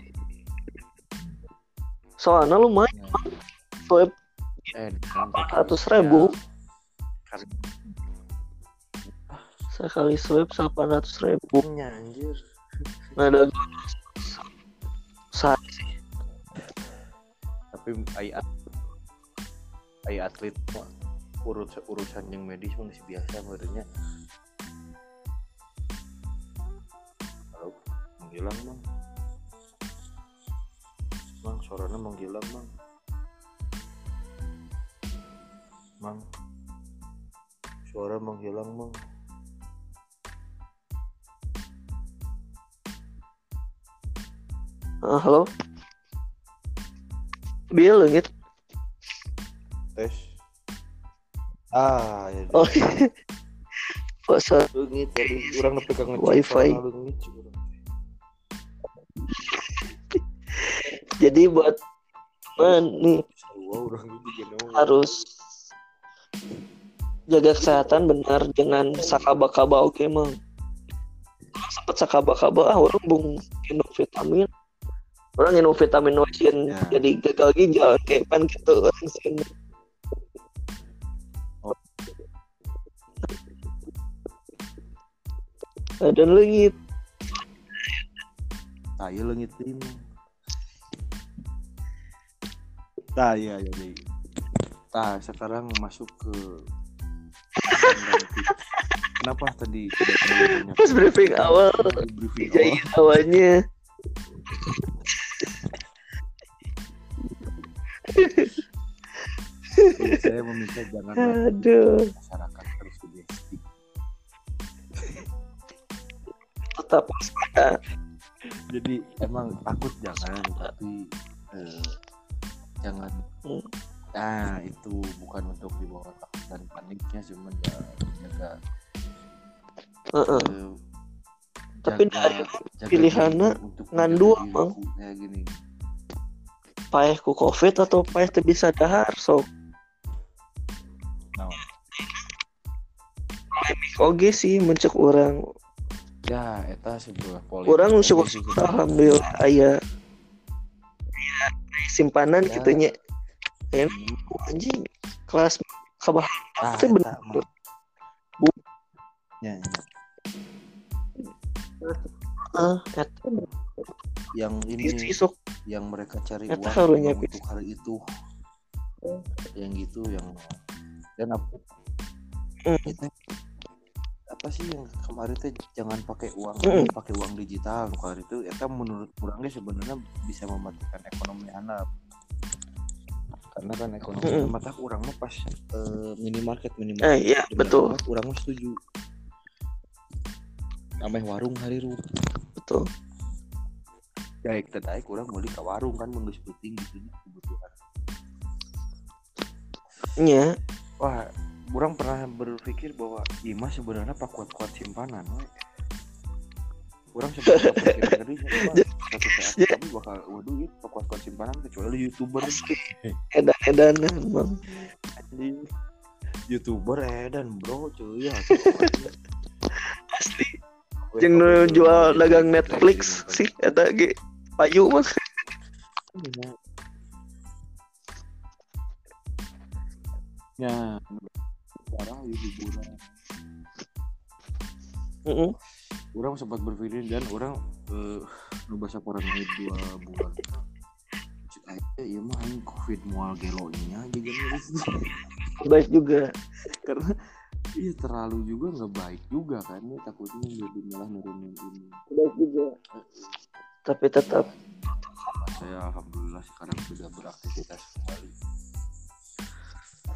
[SPEAKER 2] Soalnya lumayan. Swab
[SPEAKER 1] eh
[SPEAKER 2] ratus ribu. Sekali swab 800 ribu.
[SPEAKER 1] Nya anjir.
[SPEAKER 2] Nah ada sehari sih
[SPEAKER 1] ai at- ai atlet urut urusan yang medis masih biasa menurutnya halo menghilang mang. Mang suaranya menghilang mang. Mang. Suara menghilang mang.
[SPEAKER 2] Ah, halo Biar leungit
[SPEAKER 1] tes ah ya
[SPEAKER 2] oh. Kok sa-
[SPEAKER 1] leungit tadi urang nepi ka ngecek
[SPEAKER 2] Wifi. jadi buat teman nih
[SPEAKER 1] gitu
[SPEAKER 2] harus jaga kesehatan benar jangan sakaba-kaba oke mang. Orang sempet sakaba-kaba ah orang bung minum vitamin orang minum vitamin wasin
[SPEAKER 1] Ya.
[SPEAKER 2] jadi gagal ginjal kayak pan gitu orang sini
[SPEAKER 1] Oh.
[SPEAKER 2] Dan leungit
[SPEAKER 1] Tah ieu leungit deui mah. Tah iya iya deui. Nah, sekarang masuk ke Kenapa tadi tidak terlalu banyak?
[SPEAKER 2] Pas briefing awal
[SPEAKER 1] briefing awal. Saya meminta jangan
[SPEAKER 2] Aduh,
[SPEAKER 1] masyarakat tersugesti.
[SPEAKER 2] tetap waspada.
[SPEAKER 1] Jadi emang takut jangan, tapi eh, jangan.
[SPEAKER 2] Hmm.
[SPEAKER 1] Nah itu bukan untuk dibawa takut dan paniknya, cuman ya jaga.
[SPEAKER 2] Heeh.
[SPEAKER 1] eh,
[SPEAKER 2] Tapi
[SPEAKER 1] jaga-
[SPEAKER 2] aya
[SPEAKER 1] jaga
[SPEAKER 2] pilihanna
[SPEAKER 1] diri untuk
[SPEAKER 2] ngandu,
[SPEAKER 1] menjaga
[SPEAKER 2] Mang.
[SPEAKER 1] Kayak gini.
[SPEAKER 2] Paeh ku covid atau paeh teu bisa dahar sok.
[SPEAKER 1] Nah,
[SPEAKER 2] Oke sih mencek orang.
[SPEAKER 1] ya eta sebuah polemik.
[SPEAKER 2] Orang syukur syukur alhamdulillah aya aya simpanan
[SPEAKER 1] Ya.
[SPEAKER 2] gitu nya. Aya anjing kelas kabah
[SPEAKER 1] Ah,
[SPEAKER 2] Itu
[SPEAKER 1] mah.
[SPEAKER 2] Bu-
[SPEAKER 1] Ya, ya.
[SPEAKER 2] eta
[SPEAKER 1] yang ini
[SPEAKER 2] sih sok
[SPEAKER 1] yang mereka cari
[SPEAKER 2] Eta
[SPEAKER 1] uang untuk hari itu yang gitu yang dan apa
[SPEAKER 2] Hmm.
[SPEAKER 1] itu apa sih yang kemarin teh jangan pakai uang
[SPEAKER 2] Hmm.
[SPEAKER 1] pakai uang digital kalau itu itu menurut orangnya sebenarnya bisa mematikan ekonomi anak karena kan ekonomi
[SPEAKER 2] Hmm.
[SPEAKER 1] mata orang mah pas eh, minimarket minimarket
[SPEAKER 2] Eh, iya, betul.
[SPEAKER 1] mah setuju namanya warung hari ru
[SPEAKER 2] betul.
[SPEAKER 1] Daik teh daik orang beli ke warung kan menggeus penting gitu kebutuhan
[SPEAKER 2] Nya,
[SPEAKER 1] wah orang pernah berpikir bahwa Ima sebenarnya pak kuat-kuat simpanan we. orang sebenarnya berpikir tadi suatu saat kami bakal waduh ya pak kuat-kuat simpanan kecuali youtuber.
[SPEAKER 2] Edan-edanan emang.
[SPEAKER 1] anjing. Youtuber edan bro cuy ya.
[SPEAKER 2] Asli. Nu jual dagang Netflix sih eta ge payu mah.
[SPEAKER 1] ya cara youtuber
[SPEAKER 2] Heeh.
[SPEAKER 1] orang sempat berpikir dan orang eh, nu bahasa dua bulan Cek aja ya mah aing covid mual gelonya aja
[SPEAKER 2] Baik juga.
[SPEAKER 1] karena iya terlalu juga nggak baik juga kan ya takutnya jadi malah nurunin ini
[SPEAKER 2] Baik juga. Tapi tetap.
[SPEAKER 1] Saya alhamdulillah sekarang sudah beraktivitas kembali.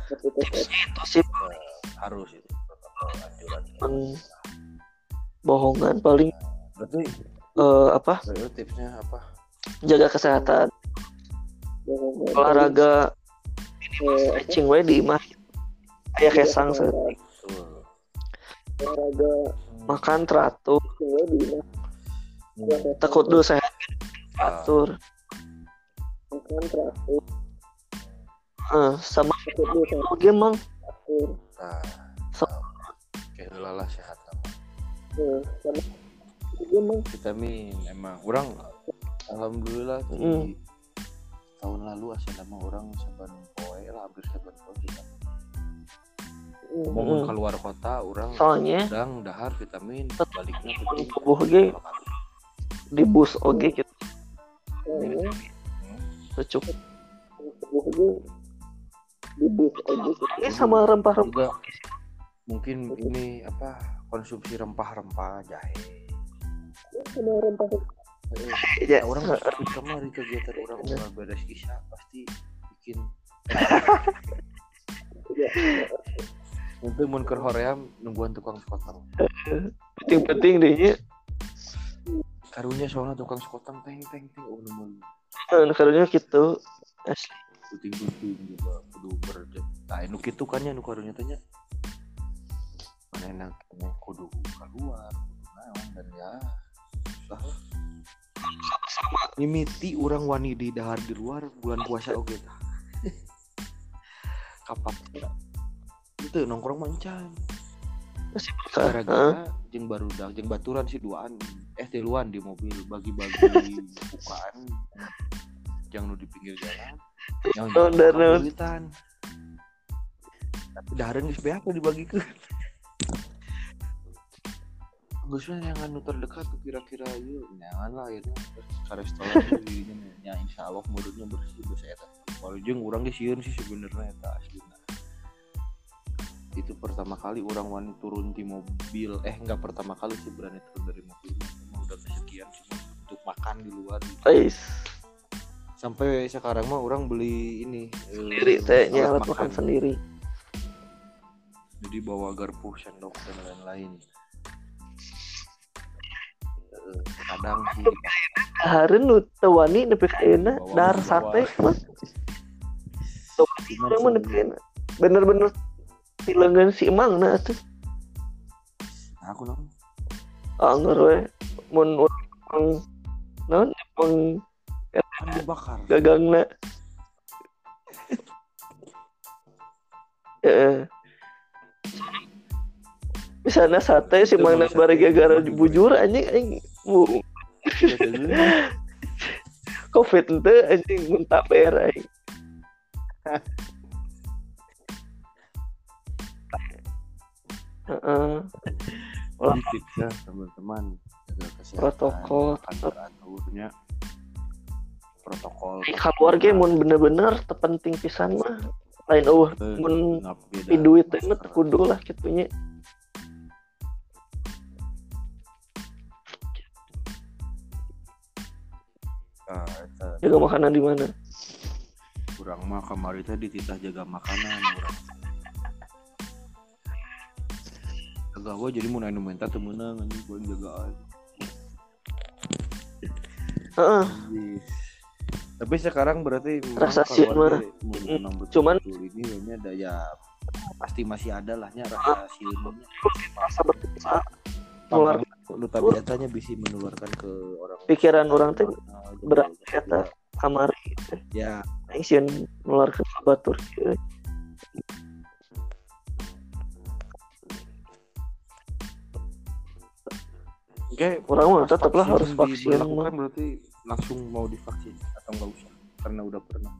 [SPEAKER 2] Tapi tetap. Itu sih
[SPEAKER 1] harus itu anjuran.
[SPEAKER 2] Emang bohongan paling
[SPEAKER 1] berarti
[SPEAKER 2] eh, apa?
[SPEAKER 1] Berarti tipsnya apa?
[SPEAKER 2] Jaga kesehatan. Olahraga. Stretching we di imah. Aya kesang
[SPEAKER 1] Betul.
[SPEAKER 2] makan teratur takut dulu sehat
[SPEAKER 1] Ah,
[SPEAKER 2] teratur. Eh, sama oke mang
[SPEAKER 1] nah,
[SPEAKER 2] So-
[SPEAKER 1] oke lah sehat vitamin emang orang alhamdulillah di
[SPEAKER 2] Mm.
[SPEAKER 1] tahun lalu asal nama orang saban poe lah hampir saban poe kita. Mau keluar kota orang
[SPEAKER 2] soalnya
[SPEAKER 1] sedang dahar vitamin baliknya penting
[SPEAKER 2] tubuh ge di bus oge gitu.
[SPEAKER 1] Hmm.
[SPEAKER 2] cukup. Ini sama rempah-rempah.
[SPEAKER 1] Mungkin ini apa konsumsi rempah-rempah jahe.
[SPEAKER 2] Ya
[SPEAKER 1] orang pasti kemarin kegiatan orang udah beres isya pasti bikin nanti mun keur hoream nungguan tukang sekotang
[SPEAKER 2] penting-penting deh ya
[SPEAKER 1] karunya soalnya tukang sekotang teng teng teng. Oh nemen
[SPEAKER 2] Nah, karunya gitu. Asli.
[SPEAKER 1] Puting puting juga kudu berjet nah nu kitu kan ya nu karunya tanya mana enak kudu keluar kudu naon dan ya susah. Lah mimiti orang wani di dahar di luar bulan puasa oke tah. Kapak itu nongkrong mancan.
[SPEAKER 2] Masih
[SPEAKER 1] gara-gara jeng baru dah jeng baturan si duaan eh tiluan di mobil bagi-bagi bukaan yang nu di pinggir jalan. Yang
[SPEAKER 2] Oh,
[SPEAKER 1] duitan geus beak dibagi ke? Nggak usah yang anu terdekat tuh kira-kira yuk jangan lah akhirnya ke restoran tuh ya insya Allah mulutnya bersih bersih eta. Kalau jeung orang ge sieun sih sebenarnya eta aslinya itu pertama kali orang wani turun di mobil. Eh enggak pertama kali sih berani turun dari mobil emang udah kesekian cuma untuk makan di luar gitu.
[SPEAKER 2] Ais.
[SPEAKER 1] sampai sekarang mah orang beli ini eh,
[SPEAKER 2] Sendiri tehnya alat makan sendiri.
[SPEAKER 1] jadi bawa garpu sendok dan lain-lain Eh, kadang sih
[SPEAKER 2] Hareun nu teu wani nepi ka
[SPEAKER 1] Bawa-
[SPEAKER 2] dar sate mah. Urang mah nepi ka ayeuna. Bener-bener tileungeun si emang nah atuh.
[SPEAKER 1] Nah, aku nang
[SPEAKER 2] Anger we mun urang naon
[SPEAKER 1] kan dibakar
[SPEAKER 2] gagangna. Heeh. Misalnya sate si Mang Nang bari gara bujur anjing anjing mu covid ente anjing mun taper aing. Heeh.
[SPEAKER 1] Jadi tips ya teman-teman
[SPEAKER 2] Protokol.
[SPEAKER 1] makan teraturnya protokol
[SPEAKER 2] keluarga mun bener-bener terpenting pisan mah. Lain
[SPEAKER 1] Eh,
[SPEAKER 2] mun di duit teh kudu lah kitunya.
[SPEAKER 1] Eta
[SPEAKER 2] Jaga makanan di mana?
[SPEAKER 1] kurang mah kamari teh dititah jaga makanan urang agak gua jadi mau anu minta teu meunang anjing gua jagaan
[SPEAKER 2] Heeh.
[SPEAKER 1] Anjing. tapi sekarang berarti
[SPEAKER 2] Rasa
[SPEAKER 1] menang betul
[SPEAKER 2] cuman-
[SPEAKER 1] ini kayaknya ada ya pasti masih ada lah nya rasa sieunnya
[SPEAKER 2] Rasa berdosa. Nular
[SPEAKER 1] lu tak biasanya bisa menularkan ke orang
[SPEAKER 2] pikiran orang teh
[SPEAKER 1] Nah, gitu.
[SPEAKER 2] berat eta kamari
[SPEAKER 1] ya.
[SPEAKER 2] Aing sieun nular ke batur
[SPEAKER 1] oke
[SPEAKER 2] Orang mah tetap lah harus
[SPEAKER 1] vaksin
[SPEAKER 2] mah.
[SPEAKER 1] berarti langsung mau divaksin atau nggak usah karena udah pernah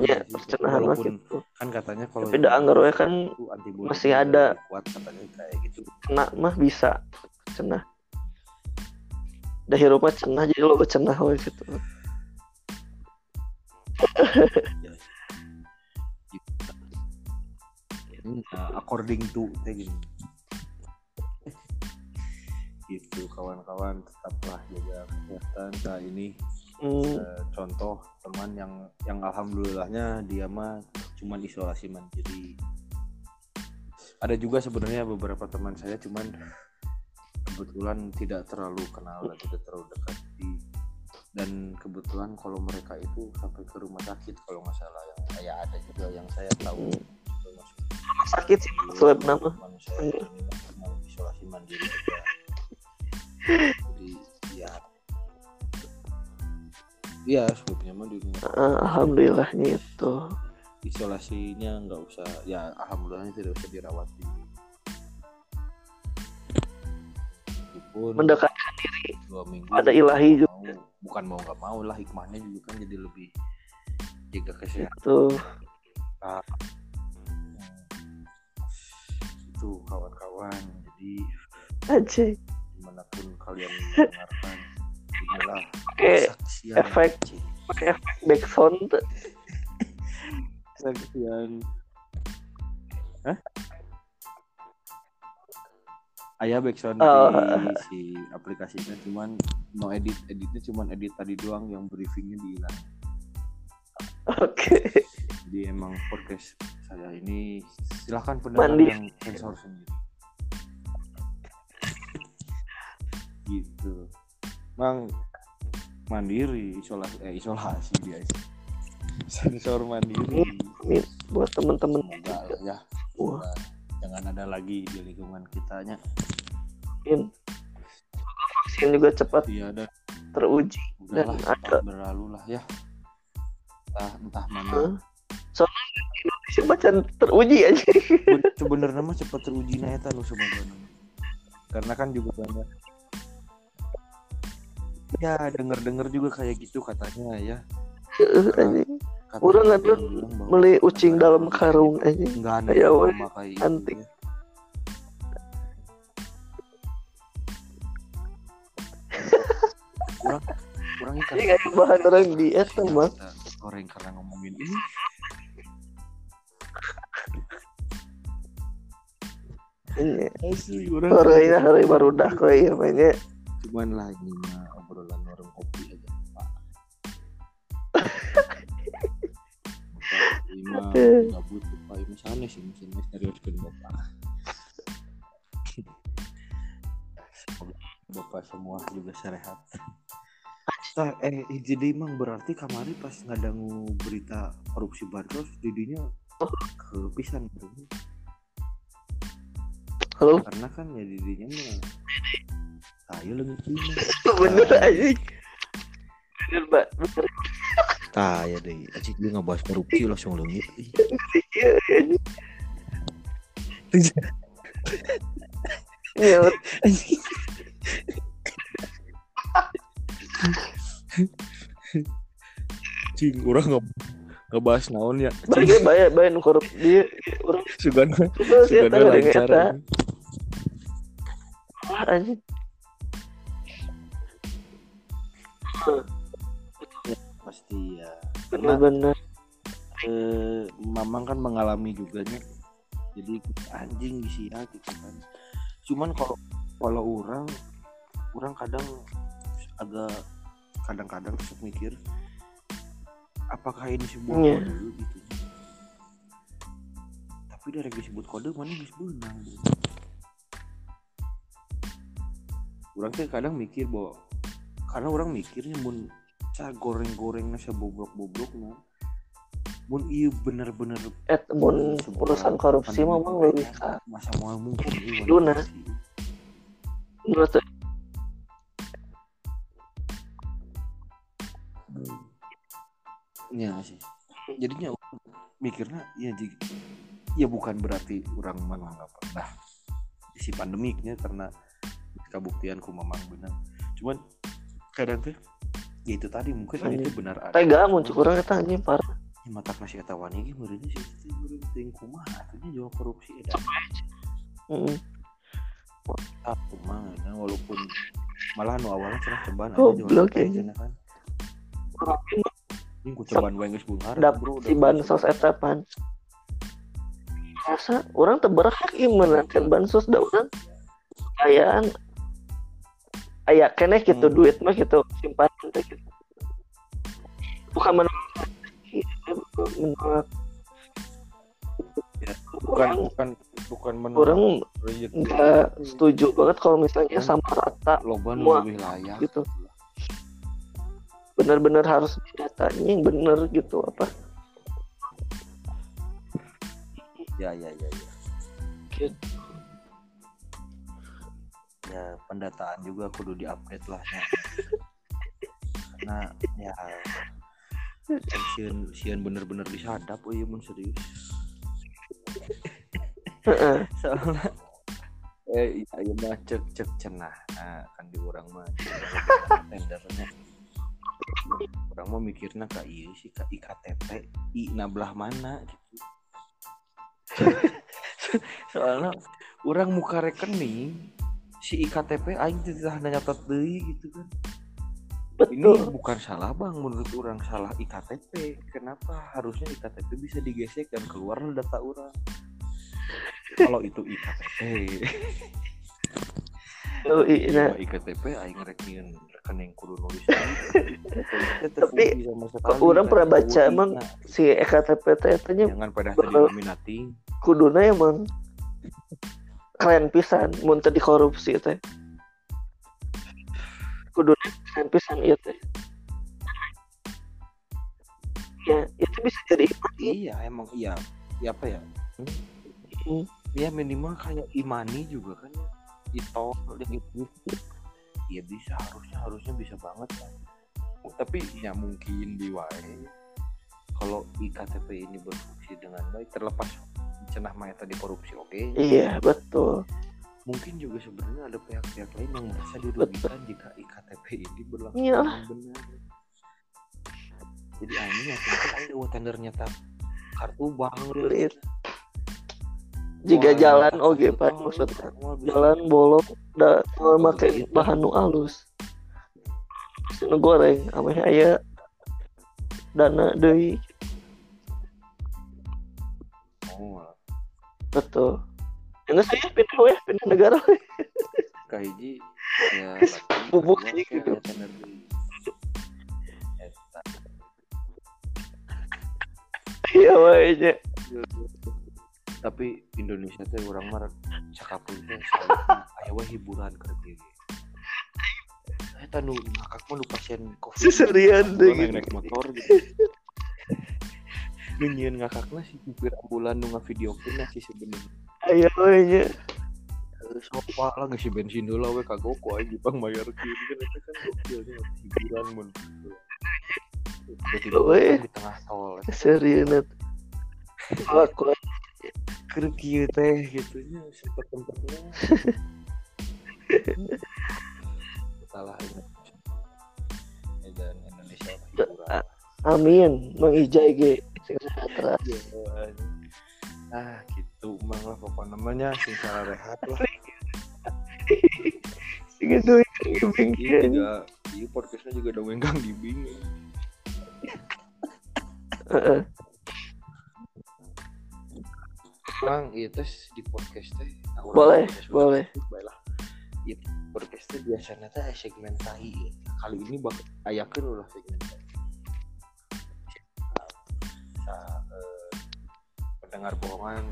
[SPEAKER 1] iya sih.
[SPEAKER 2] percenahan
[SPEAKER 1] Walaupun
[SPEAKER 2] gitu.
[SPEAKER 1] kan katanya kalau
[SPEAKER 2] Tapi da anggar we kan masih ada.
[SPEAKER 1] kuat katanya kayak gitu
[SPEAKER 2] kena mah bisa cenah. Dah hirup mah cenah jadi lo cenah we gitu.
[SPEAKER 1] according to kayak gini. Gitu kawan-kawan tetaplah jaga kesehatan. Nah ini
[SPEAKER 2] Hmm,
[SPEAKER 1] eh, contoh teman yang yang alhamdulillahnya dia mah cuman isolasi mandiri. Ada juga sebenarnya beberapa teman saya cuman kebetulan tidak terlalu kenal dan tidak terlalu dekat. Di dan kebetulan kalau mereka itu sampai ke rumah sakit kalau nggak salah. Yang saya ada juga yang saya tahu
[SPEAKER 2] rumah sakit sih nama.
[SPEAKER 1] ini mah cuma isolasi mandiri juga jadi ya iya swabnya mah di rumah
[SPEAKER 2] Ah, alhamdulillahnya itu.
[SPEAKER 1] isolasinya nggak usah ya alhamdulillahnya tidak usah dirawat di pun
[SPEAKER 2] Mendekatkan
[SPEAKER 1] dua minggu
[SPEAKER 2] pada ilahi juga.
[SPEAKER 1] mau, bukan mau nggak mau lah hikmahnya juga kan jadi lebih jaga kesehatan
[SPEAKER 2] itu.
[SPEAKER 1] Itu kawan-kawan jadi
[SPEAKER 2] Aja.
[SPEAKER 1] di mana pun kalian mendengarkan inilah kesaksian
[SPEAKER 2] efek. Pakai efek backsound tuh.
[SPEAKER 1] kesaksian Hah? Ayah backsound
[SPEAKER 2] Oh.
[SPEAKER 1] di si aplikasinya cuman no edit editnya cuman edit tadi doang yang briefingnya dihilang
[SPEAKER 2] Oke.
[SPEAKER 1] jadi emang podcast saya. Ini silahkan pendengar
[SPEAKER 2] Mandi.
[SPEAKER 1] yang sensor sendiri gitu. Mang mandiri isolasi eh isolasi dia sensor mandiri.
[SPEAKER 2] Ini buat temen-temen.
[SPEAKER 1] Ya.
[SPEAKER 2] Wah.
[SPEAKER 1] jangan ada lagi di lingkungan kitanya.
[SPEAKER 2] Mungkin vaksin juga cepat
[SPEAKER 1] iya dan
[SPEAKER 2] teruji
[SPEAKER 1] udahlah
[SPEAKER 2] Dan ada-
[SPEAKER 1] berlalu lah ya. Entah entah mana
[SPEAKER 2] Hah? sih macan teruji aja
[SPEAKER 1] sebenarnya mah cepat teruji nah eta nu karena kan juga banyak ya denger denger juga kayak gitu katanya ya eh, Orang ngatur
[SPEAKER 2] beli ucing dalam karung aja.
[SPEAKER 1] Enggak ada
[SPEAKER 2] ya,
[SPEAKER 1] gitu
[SPEAKER 2] antik.
[SPEAKER 1] Ya. Kurang, kurang ikan.
[SPEAKER 2] Ini kayak bahan orang diet mah.
[SPEAKER 1] Orang karena ngomongin ini asli orang
[SPEAKER 2] orang ini hari baru dah kok ya mainnya.
[SPEAKER 1] cuman lah ini mah obrolan orang kopi aja pak. Ini mah nggak butuh pak ini sana sih mesin misterius kan bapak Semoga bapak semua juga sehat. Tah, eh jadi emang berarti kamari pas ngadangu berita korupsi bansos didinya kepisan bro.
[SPEAKER 2] Halo,
[SPEAKER 1] karena kan ya didinya mah ayo lengit lima
[SPEAKER 2] bener aja. Bener, Mbak. Bener.
[SPEAKER 1] Tah ya deh, acik dia ngebahas korupsi langsung lengit.
[SPEAKER 2] Iya, iya.
[SPEAKER 1] Cing, orang nggak ngebahas naon ya.
[SPEAKER 2] bagi bayar bayar korup dia orang
[SPEAKER 1] Sugan sugan lancar.
[SPEAKER 2] Anjing.
[SPEAKER 1] Pasti ya. Karena
[SPEAKER 2] Bener-bener.
[SPEAKER 1] eh, Mamang kan mengalami juga nya. Jadi anjing di sini gitu kan. Cuman kalau kalau orang orang kadang agak kadang-kadang suka mikir apakah ini sebuah
[SPEAKER 2] Iya.
[SPEAKER 1] kode gitu tapi dari disebut kode mana bisa benang bro. Orang tuh kadang mikir bahwa karena orang mikirnya mun ca goreng-goreng nasi boblok-boblok nah mun iya bener-bener
[SPEAKER 2] Eh, mun urusan korupsi mah mah nggak bisa.
[SPEAKER 1] masa mau mungkin
[SPEAKER 2] Duna. Menurut saya,
[SPEAKER 1] Ya sih. Jadinya mikirnya ya jadi ya bukan berarti orang menganggap nah si pandemiknya karena kabuktian ku memang benar. Cuman kadang tuh ya itu tadi mungkin kan
[SPEAKER 2] Anjing.
[SPEAKER 1] itu benar ada.
[SPEAKER 2] tega muncul kurang eta anjing parah.
[SPEAKER 1] Ya, mata masih wani ge meureunnya sih itu meureun teuing kumaha atunya jual korupsi eta.
[SPEAKER 2] Heeh.
[SPEAKER 1] Aku mah nah, walaupun malah nu awalnya cenah cobaan aja
[SPEAKER 2] ya.
[SPEAKER 1] cenah kan. Ini ku cobaan wae geus beunghar.
[SPEAKER 2] Dap
[SPEAKER 1] bro,
[SPEAKER 2] si bansos eta pan. Masa orang teu berhak ieu menangkan bansos da urang. Kayaan aya keneh gitu
[SPEAKER 1] Hmm.
[SPEAKER 2] duit mah gitu simpanan teh gitu. Bukan menolak. menolak.
[SPEAKER 1] bukan
[SPEAKER 2] Orang,
[SPEAKER 1] bukan bukan menolak
[SPEAKER 2] orang nggak setuju banget kalau misalnya sama rata
[SPEAKER 1] loba nu
[SPEAKER 2] Semua.
[SPEAKER 1] lebih layak
[SPEAKER 2] gitu. Benar-benar harus datanya yang benar gitu apa.
[SPEAKER 1] ya ya ya ya
[SPEAKER 2] Gitu.
[SPEAKER 1] Ya pendataan juga kudu diupdate lah ya. karena ya sian sian bener-bener disadap oh iya mun serius. Soalnya eh iya iya mah cek cek cenah nah, kan di orang mah tendernya orang mau mikirnya kak iya sih kak iktp i belah mana gitu. Soalnya orang muka rekening si iktp aing tidak hanya nyatet deui gitu kan. Ini
[SPEAKER 2] Betul.
[SPEAKER 1] bukan salah bang. Menurut orang salah iktp kenapa harusnya iktp bisa digesek dan keluar data orang kalau itu iktp
[SPEAKER 2] Oh, iya.
[SPEAKER 1] Iktp aing rek nyieun rekening kudu nulis
[SPEAKER 2] Tapi, orang pernah baca emang si EKTP teh
[SPEAKER 1] jangan pada
[SPEAKER 2] bakal-
[SPEAKER 1] didominati
[SPEAKER 2] kuduna emang keren pisan mun teu dikorupsi teh. Kuduna keren pisan ieu teh. Ya, itu bisa jadi
[SPEAKER 1] iya emang iya. Iya apa ya?
[SPEAKER 2] Hmm.
[SPEAKER 1] ya minimal kayak imani juga kan ya. Itu gitu. Iya bisa. Harusnya harusnya bisa banget kan. Tapi ya mungkin di wae kalau iktp ini berfungsi dengan baik terlepas cenah mah tadi korupsi oke?
[SPEAKER 2] Iya, betul.
[SPEAKER 1] mungkin juga sebenarnya ada pihak-pihak lain yang merasa dirugikan jika iktp ini berlangsung dengan benar. Jadi ini ya tentu ada wah tendernya tak kartu bank
[SPEAKER 2] Belit. Jika jalan oge Pak maksudnya. Jalan bolong da memakai bahan nu alus. nu goreng ame aya. Dana deui betul Enggak saya pindah weh, pindah negara weh.
[SPEAKER 1] kahiji ya lagi,
[SPEAKER 2] aja gitu.
[SPEAKER 1] energi. Eta.
[SPEAKER 2] Iya weh nya.
[SPEAKER 1] tapi Indonesia teh orang mah cakapun teh selalu aya we hiburan dieu eta nu ngakak mah nu pasien covid
[SPEAKER 2] Seserian deh gitu.
[SPEAKER 1] naik motor gitu nu nyieun ngakakna si supir ambulan nu ngavideokeun sih sebenarnya
[SPEAKER 2] Ayo weh nya.
[SPEAKER 1] sopa lah ngasih bensin dulu we kagok kok aja bang bayar kiri kan itu kan gokilnya hiburan mun. Tiba-tiba kan di tengah tol.
[SPEAKER 2] Serius Aku
[SPEAKER 1] kieu teh gitu. Nya sempat tempatnya salah ini dan Indonesia hiburan
[SPEAKER 2] amin. Mang Ijai ge sing sejahtera.
[SPEAKER 1] ah gitu mang lah pokok namanya sing salah rehat lah
[SPEAKER 2] Sing itu gibing
[SPEAKER 1] iya juga iya podcastnya juga dongeng kang gibing. Bang, iya tes di podcast teh. urang
[SPEAKER 2] Boleh, boleh.
[SPEAKER 1] Baiklah. Iya podcast teh biasanya teh segmen tai. Kali ini bak ayakeun ulah segmen Sa, eh, pendengar bohongan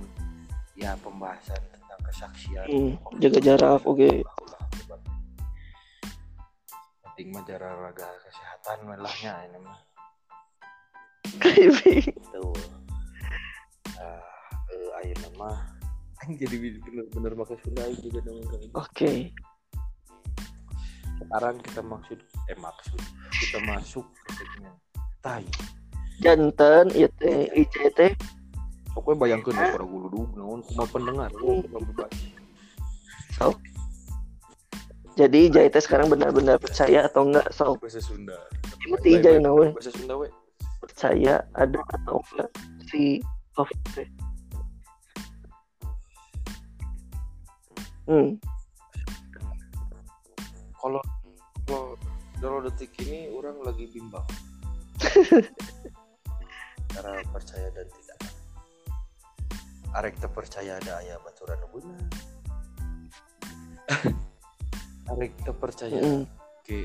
[SPEAKER 1] ya pembahasan tentang kesaksian.
[SPEAKER 2] Hmm, jaga jarak oke.
[SPEAKER 1] Penting mah jaga raga kesehatan melahnya ini mah. Tuh. Ah, eh, mah Aing jadi bener-bener pakai Sunda aing juga dong
[SPEAKER 2] Oke.
[SPEAKER 1] sekarang kita maksud eh maksud kita masuk ke segmen tai
[SPEAKER 2] Janten ieu teh Ijai teh
[SPEAKER 1] pokoknya bayangkan ya para guru dulu naon kuma pendengar. Lu bebas
[SPEAKER 2] jadi Ijai teh sekarang benar-benar percaya atau enggak so
[SPEAKER 1] bahasa Sunda.
[SPEAKER 2] Berarti Ijai na weh
[SPEAKER 1] bahasa Sunda we.
[SPEAKER 2] Percaya ada atau enggak si COVID teh. Hmm,
[SPEAKER 1] kalau kalau kalau detik ini orang lagi bimbang cara percaya dan tidak. Arek terpercaya ada ayah baturan benar arek terpercaya
[SPEAKER 2] mm,
[SPEAKER 1] ke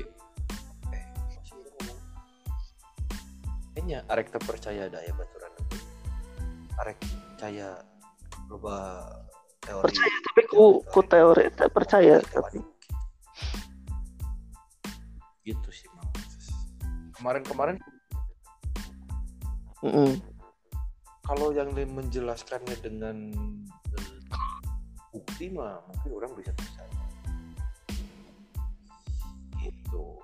[SPEAKER 1] eh kayaknya arek terpercaya ada ayah baturan arek percaya loba teori.
[SPEAKER 2] Percaya, tapi ku ku teori teh percaya tapi
[SPEAKER 1] gitu sih mang. Kemarin-kemarin
[SPEAKER 2] mm,
[SPEAKER 1] kalau yang menjelaskannya dengan eh, bukti mah mungkin orang bisa percaya gitu.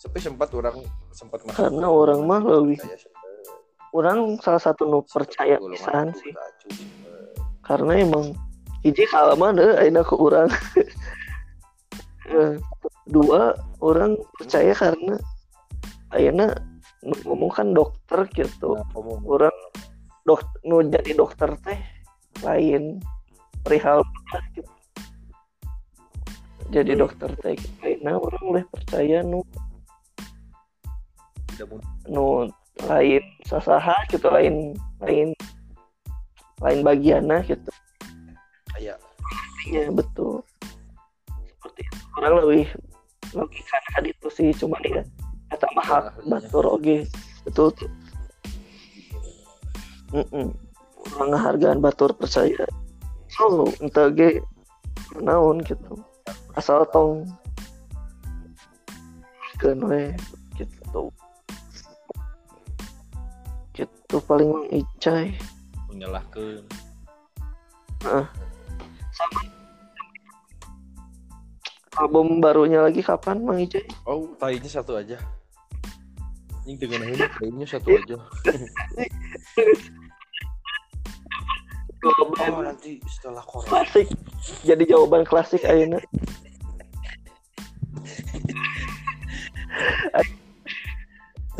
[SPEAKER 1] Tapi sempat orang sempat masuk
[SPEAKER 2] Karena orang mah lebih- orang salah satu nu percaya pisan sih.
[SPEAKER 1] sempat.
[SPEAKER 2] karena emang hiji halaman deh aina ke orang Eh, dua orang percaya karena nu ngomong kan dokter gitu.
[SPEAKER 1] Nah, mau-
[SPEAKER 2] orang dok nu jadi dokter teh lain. Perihal gitu. jadi
[SPEAKER 1] Hmm.
[SPEAKER 2] dokter teh ayeuna orang boleh percaya nu. Nu lain sasaha gitu lain lain lain bagiannya gitu.
[SPEAKER 1] Kayak
[SPEAKER 2] ya betul. Seperti itu. Orang lebih logika kan itu sih cuma ya kata mahal batur oge betul tuh. Batur percaya. So ente ge naon gitu. Asal tong kan we gitu. Gitu paling icai
[SPEAKER 1] menyalahkan
[SPEAKER 2] album barunya lagi kapan mang icai
[SPEAKER 1] oh tainya satu aja ini dengan ini tainya satu aja. Oh
[SPEAKER 2] jawaban
[SPEAKER 1] nanti setelah Korea
[SPEAKER 2] klasik. Jadi jawaban klasik ayeuna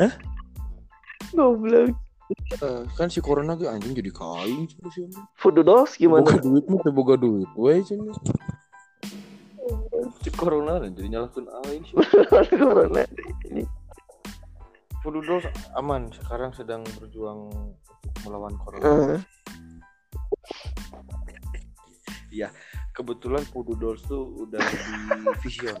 [SPEAKER 1] Hah?
[SPEAKER 2] Goblok.
[SPEAKER 1] Eh, kan si corona ge anjing jadi kain ya
[SPEAKER 2] Voodoo Dolls
[SPEAKER 1] boga
[SPEAKER 2] gimana?
[SPEAKER 1] duit mah teu boga duit. We cenah si si corona dan jadi nyalakan aing sih.
[SPEAKER 2] corona
[SPEAKER 1] Dolls aman sekarang sedang berjuang untuk melawan corona.
[SPEAKER 2] Eh,
[SPEAKER 1] Kebetulan Voodoo Dolls tuh udah di vision.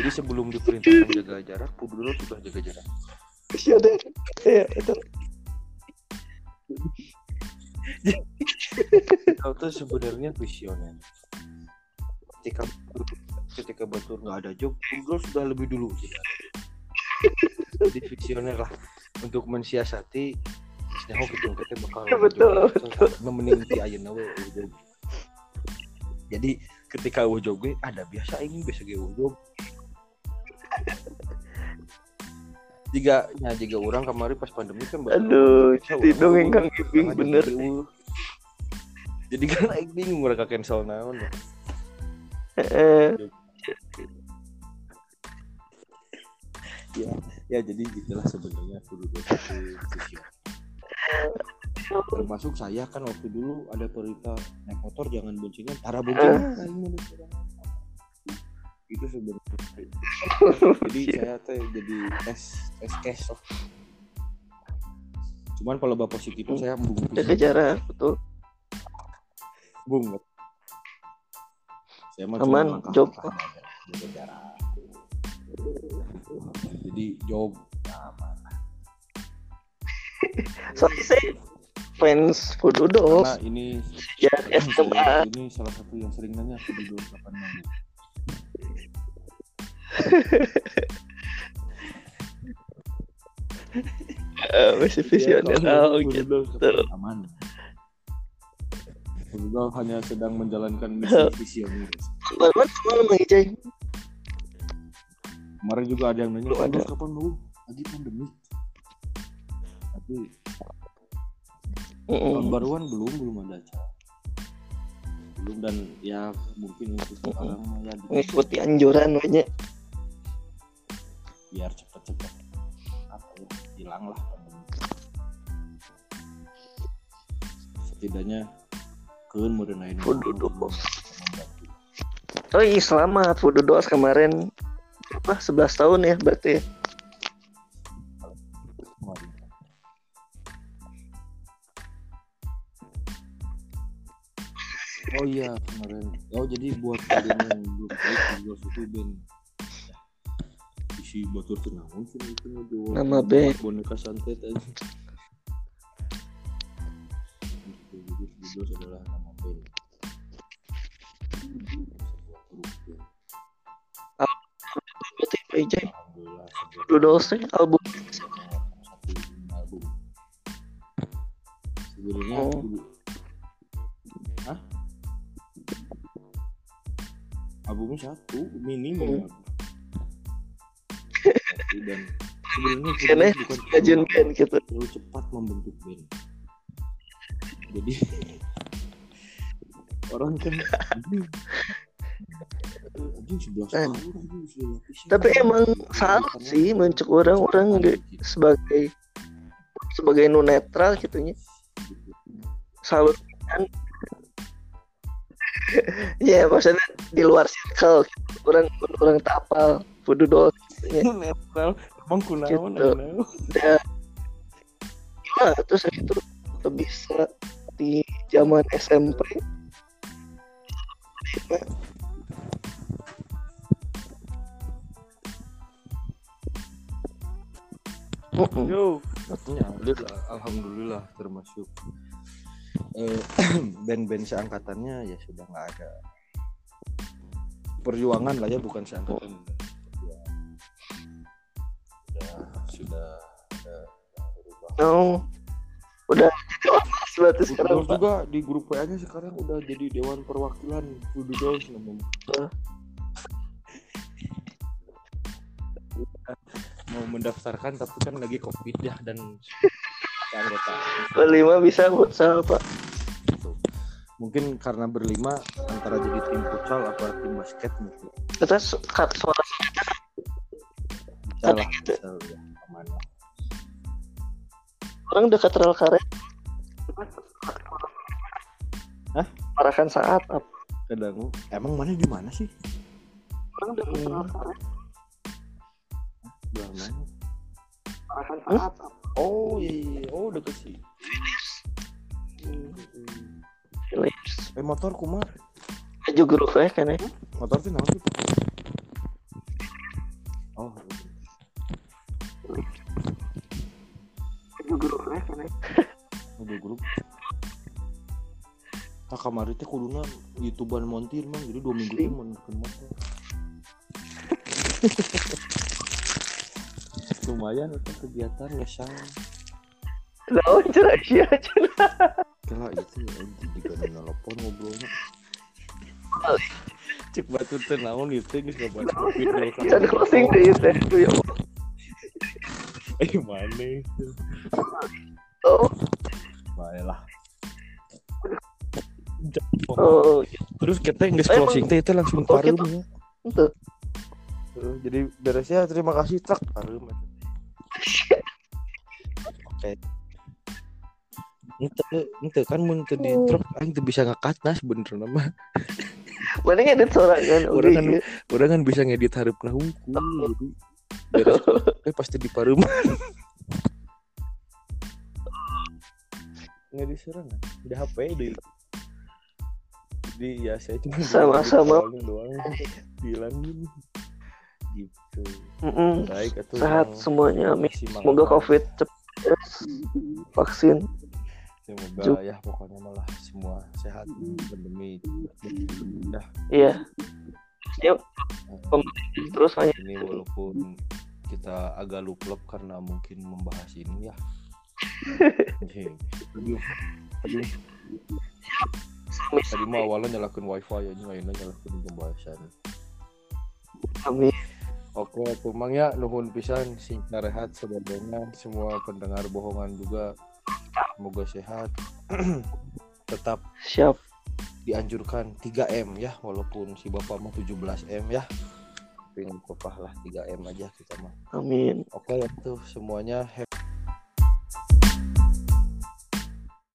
[SPEAKER 1] Jadi sebelum diperintahkan jaga jarak, Dolls sudah jaga jarak.
[SPEAKER 2] visioner ya itu
[SPEAKER 1] Kau tuh sebenarnya visioner. Ketika ketika betul nggak ada job, Dolls sudah lebih dulu. Jadi visioner lah untuk mensiasati Nyaho gitu kita bakal
[SPEAKER 2] Ya, betul,
[SPEAKER 1] Ayeuna we eueuh job. Jadi ketika job ge ada biasa ini biasa eueuh job. Jika nya jika orang kemarin pas pandemi kan
[SPEAKER 2] aduh jadi dongeng
[SPEAKER 1] eueuh,
[SPEAKER 2] kang ibing
[SPEAKER 1] Makanya
[SPEAKER 2] bener
[SPEAKER 1] jadi kan aing bingung mereka cancel naon ya.
[SPEAKER 2] Eh,
[SPEAKER 1] Ya jadi gitulah sebenarnya kudu itu vision. Termasuk saya kan waktu dulu ada berita naik motor jangan boncengan, tara boncengan geus urang. Itu sebenarnya. jadi saya teh jadi tes tes cash lah. Cuman kalau bapak positif saya embung
[SPEAKER 2] jaga jarak betul
[SPEAKER 1] bung saya mah
[SPEAKER 2] Aman,
[SPEAKER 1] cuma
[SPEAKER 2] job.
[SPEAKER 1] jarak jadi job aman
[SPEAKER 2] soalnya saya fans Dolls
[SPEAKER 1] karena ini
[SPEAKER 2] ya
[SPEAKER 1] saya ini salah satu yang sering nanya dua kapan
[SPEAKER 2] eh, masih visioner. oh gitu.
[SPEAKER 1] aman Google hanya sedang menjalankan misi visioner
[SPEAKER 2] Ijay?
[SPEAKER 1] kemarin juga ada yang nanya
[SPEAKER 2] ada.
[SPEAKER 1] "Terus kapan mau lagi pandemi tapi tahun
[SPEAKER 2] Mm-mm.
[SPEAKER 1] baruan belum belum ada acara belum dan ya mungkin untuk sekarang mah ya
[SPEAKER 2] Mengikuti anjuran banyak.
[SPEAKER 1] biar cepet-cepet apa ya hilang lah pandemi. setidaknya modernain
[SPEAKER 2] Voodoo Dolls. Oh iya selamat Dolls kemarin apa 11 tahun ya berarti ya?
[SPEAKER 1] Oh iya kemarin. Oh jadi buat kalian yang belum tahu Google itu band isi batur tenamun sih itu
[SPEAKER 2] Nama band.
[SPEAKER 1] boneka santet aja. Google adalah nama band. Sebuah grup
[SPEAKER 2] Voodoo Dolls teh album
[SPEAKER 1] satu album. Sebenarnya
[SPEAKER 2] Oh.
[SPEAKER 1] dulu- Hah? Albumnya satu, mini mini.
[SPEAKER 2] Hmm.
[SPEAKER 1] Satu dan sebenarnya
[SPEAKER 2] ngajuin band gitu.
[SPEAKER 1] terlalu cepat membentuk band. Jadi orang kan
[SPEAKER 2] Eh. Tapi emang salah sih mencek orang-orang nggak sebagai sebagai nu netral gitunya. Salut kan. ya maksudnya di luar circle gitu. orang orang tak apal Dolls gitunya.
[SPEAKER 1] netral emang kunaon
[SPEAKER 2] Gitu. gimana terus itu bisa di zaman SMP.
[SPEAKER 1] Yo, artinya alhamdulillah, alhamdulillah termasuk eh, band-band seangkatannya ya sudah nggak ada perjuangan lah ya bukan seangkatan Perjuangan. sudah sudah ada yang berubah.
[SPEAKER 2] Oh, udah ormas berarti sekarang
[SPEAKER 1] juga di grup WA-nya sekarang udah jadi dewan perwakilan Voodoo Dolls namanya. mau mendaftarkan tapi kan lagi covid ya dan anggota
[SPEAKER 2] Berlima bisa futsal Pak.
[SPEAKER 1] Mungkin karena berlima antara jadi tim futsal apa tim basket mungkin.
[SPEAKER 2] Kita kat- suara
[SPEAKER 1] Bisa lah,
[SPEAKER 2] gitu.
[SPEAKER 1] bisa ya, aman lah.
[SPEAKER 2] Orang dekat rel karet.
[SPEAKER 1] Hah?
[SPEAKER 2] Parakan saat apa?
[SPEAKER 1] kadang emang mana di mana sih
[SPEAKER 2] Orang udah
[SPEAKER 1] Hmm.
[SPEAKER 2] kenal
[SPEAKER 1] Belah mana
[SPEAKER 2] Akan saat
[SPEAKER 1] oh iya, oh deket sih
[SPEAKER 2] Philips.
[SPEAKER 1] eh motor kumar
[SPEAKER 2] Aja grup ya kan ya.
[SPEAKER 1] motor sih oh
[SPEAKER 2] Ya kan ya.
[SPEAKER 1] udah grup tak kamari teh kuduna youtuber montir mang jadi dua minggu mau bikin motor lumayan itu kegiatan ngesang
[SPEAKER 2] Lawan cerai sih aja.
[SPEAKER 1] kela itu ya jika telepon ngobrolnya cek batu teh naon itu
[SPEAKER 2] Bisa di closing deh itu. Ya.
[SPEAKER 1] eh mana itu?
[SPEAKER 2] Oh,
[SPEAKER 1] baiklah
[SPEAKER 2] oh,
[SPEAKER 1] terus kita yang closing teh itu langsung
[SPEAKER 2] Oh,
[SPEAKER 1] parum
[SPEAKER 2] kita-
[SPEAKER 1] ya
[SPEAKER 2] itu.
[SPEAKER 1] Tuh, jadi beres ya terima kasih truk. Parum oke. Ente, ente kan mun teu di truk aing teu bisa ngakat nas bener nama.
[SPEAKER 2] Mana ngedit suara kan?
[SPEAKER 1] Orang
[SPEAKER 2] Udah
[SPEAKER 1] kan
[SPEAKER 2] iya.
[SPEAKER 1] Urang kan bisa ngedit hareup hungku jadi beres eh pasti di parum. Nggak diserangan, di HP deh. Jadi ya saya cuma
[SPEAKER 2] Sama-sama.
[SPEAKER 1] doang bilangin gitu.
[SPEAKER 2] Mm-mm.
[SPEAKER 1] Baik atuh.
[SPEAKER 2] Sehat
[SPEAKER 1] Bang.
[SPEAKER 2] semuanya. Amin. Semoga COVID cepat vaksin.
[SPEAKER 1] Semoga ya pokoknya malah semua sehat pandemi dah
[SPEAKER 2] Iya. Yuk, terus hanya
[SPEAKER 1] ini walaupun kita agak luplep karena mungkin membahas ini ya. Aduh. Tadi mah awalnya nyalakan wifi aja lainnya nyalakan pembahasan.
[SPEAKER 2] kami
[SPEAKER 1] Oke, tuh Mang ya nuhun pisan sing rehat sebagainya semua pendengar bohongan juga semoga sehat. Tetap
[SPEAKER 2] siap.
[SPEAKER 1] dianjurkan 3M ya walaupun si bapak mah 17M ya. Nggak apa-apa lah 3M aja kita mah.
[SPEAKER 2] Amin.
[SPEAKER 1] Oke itu semuanya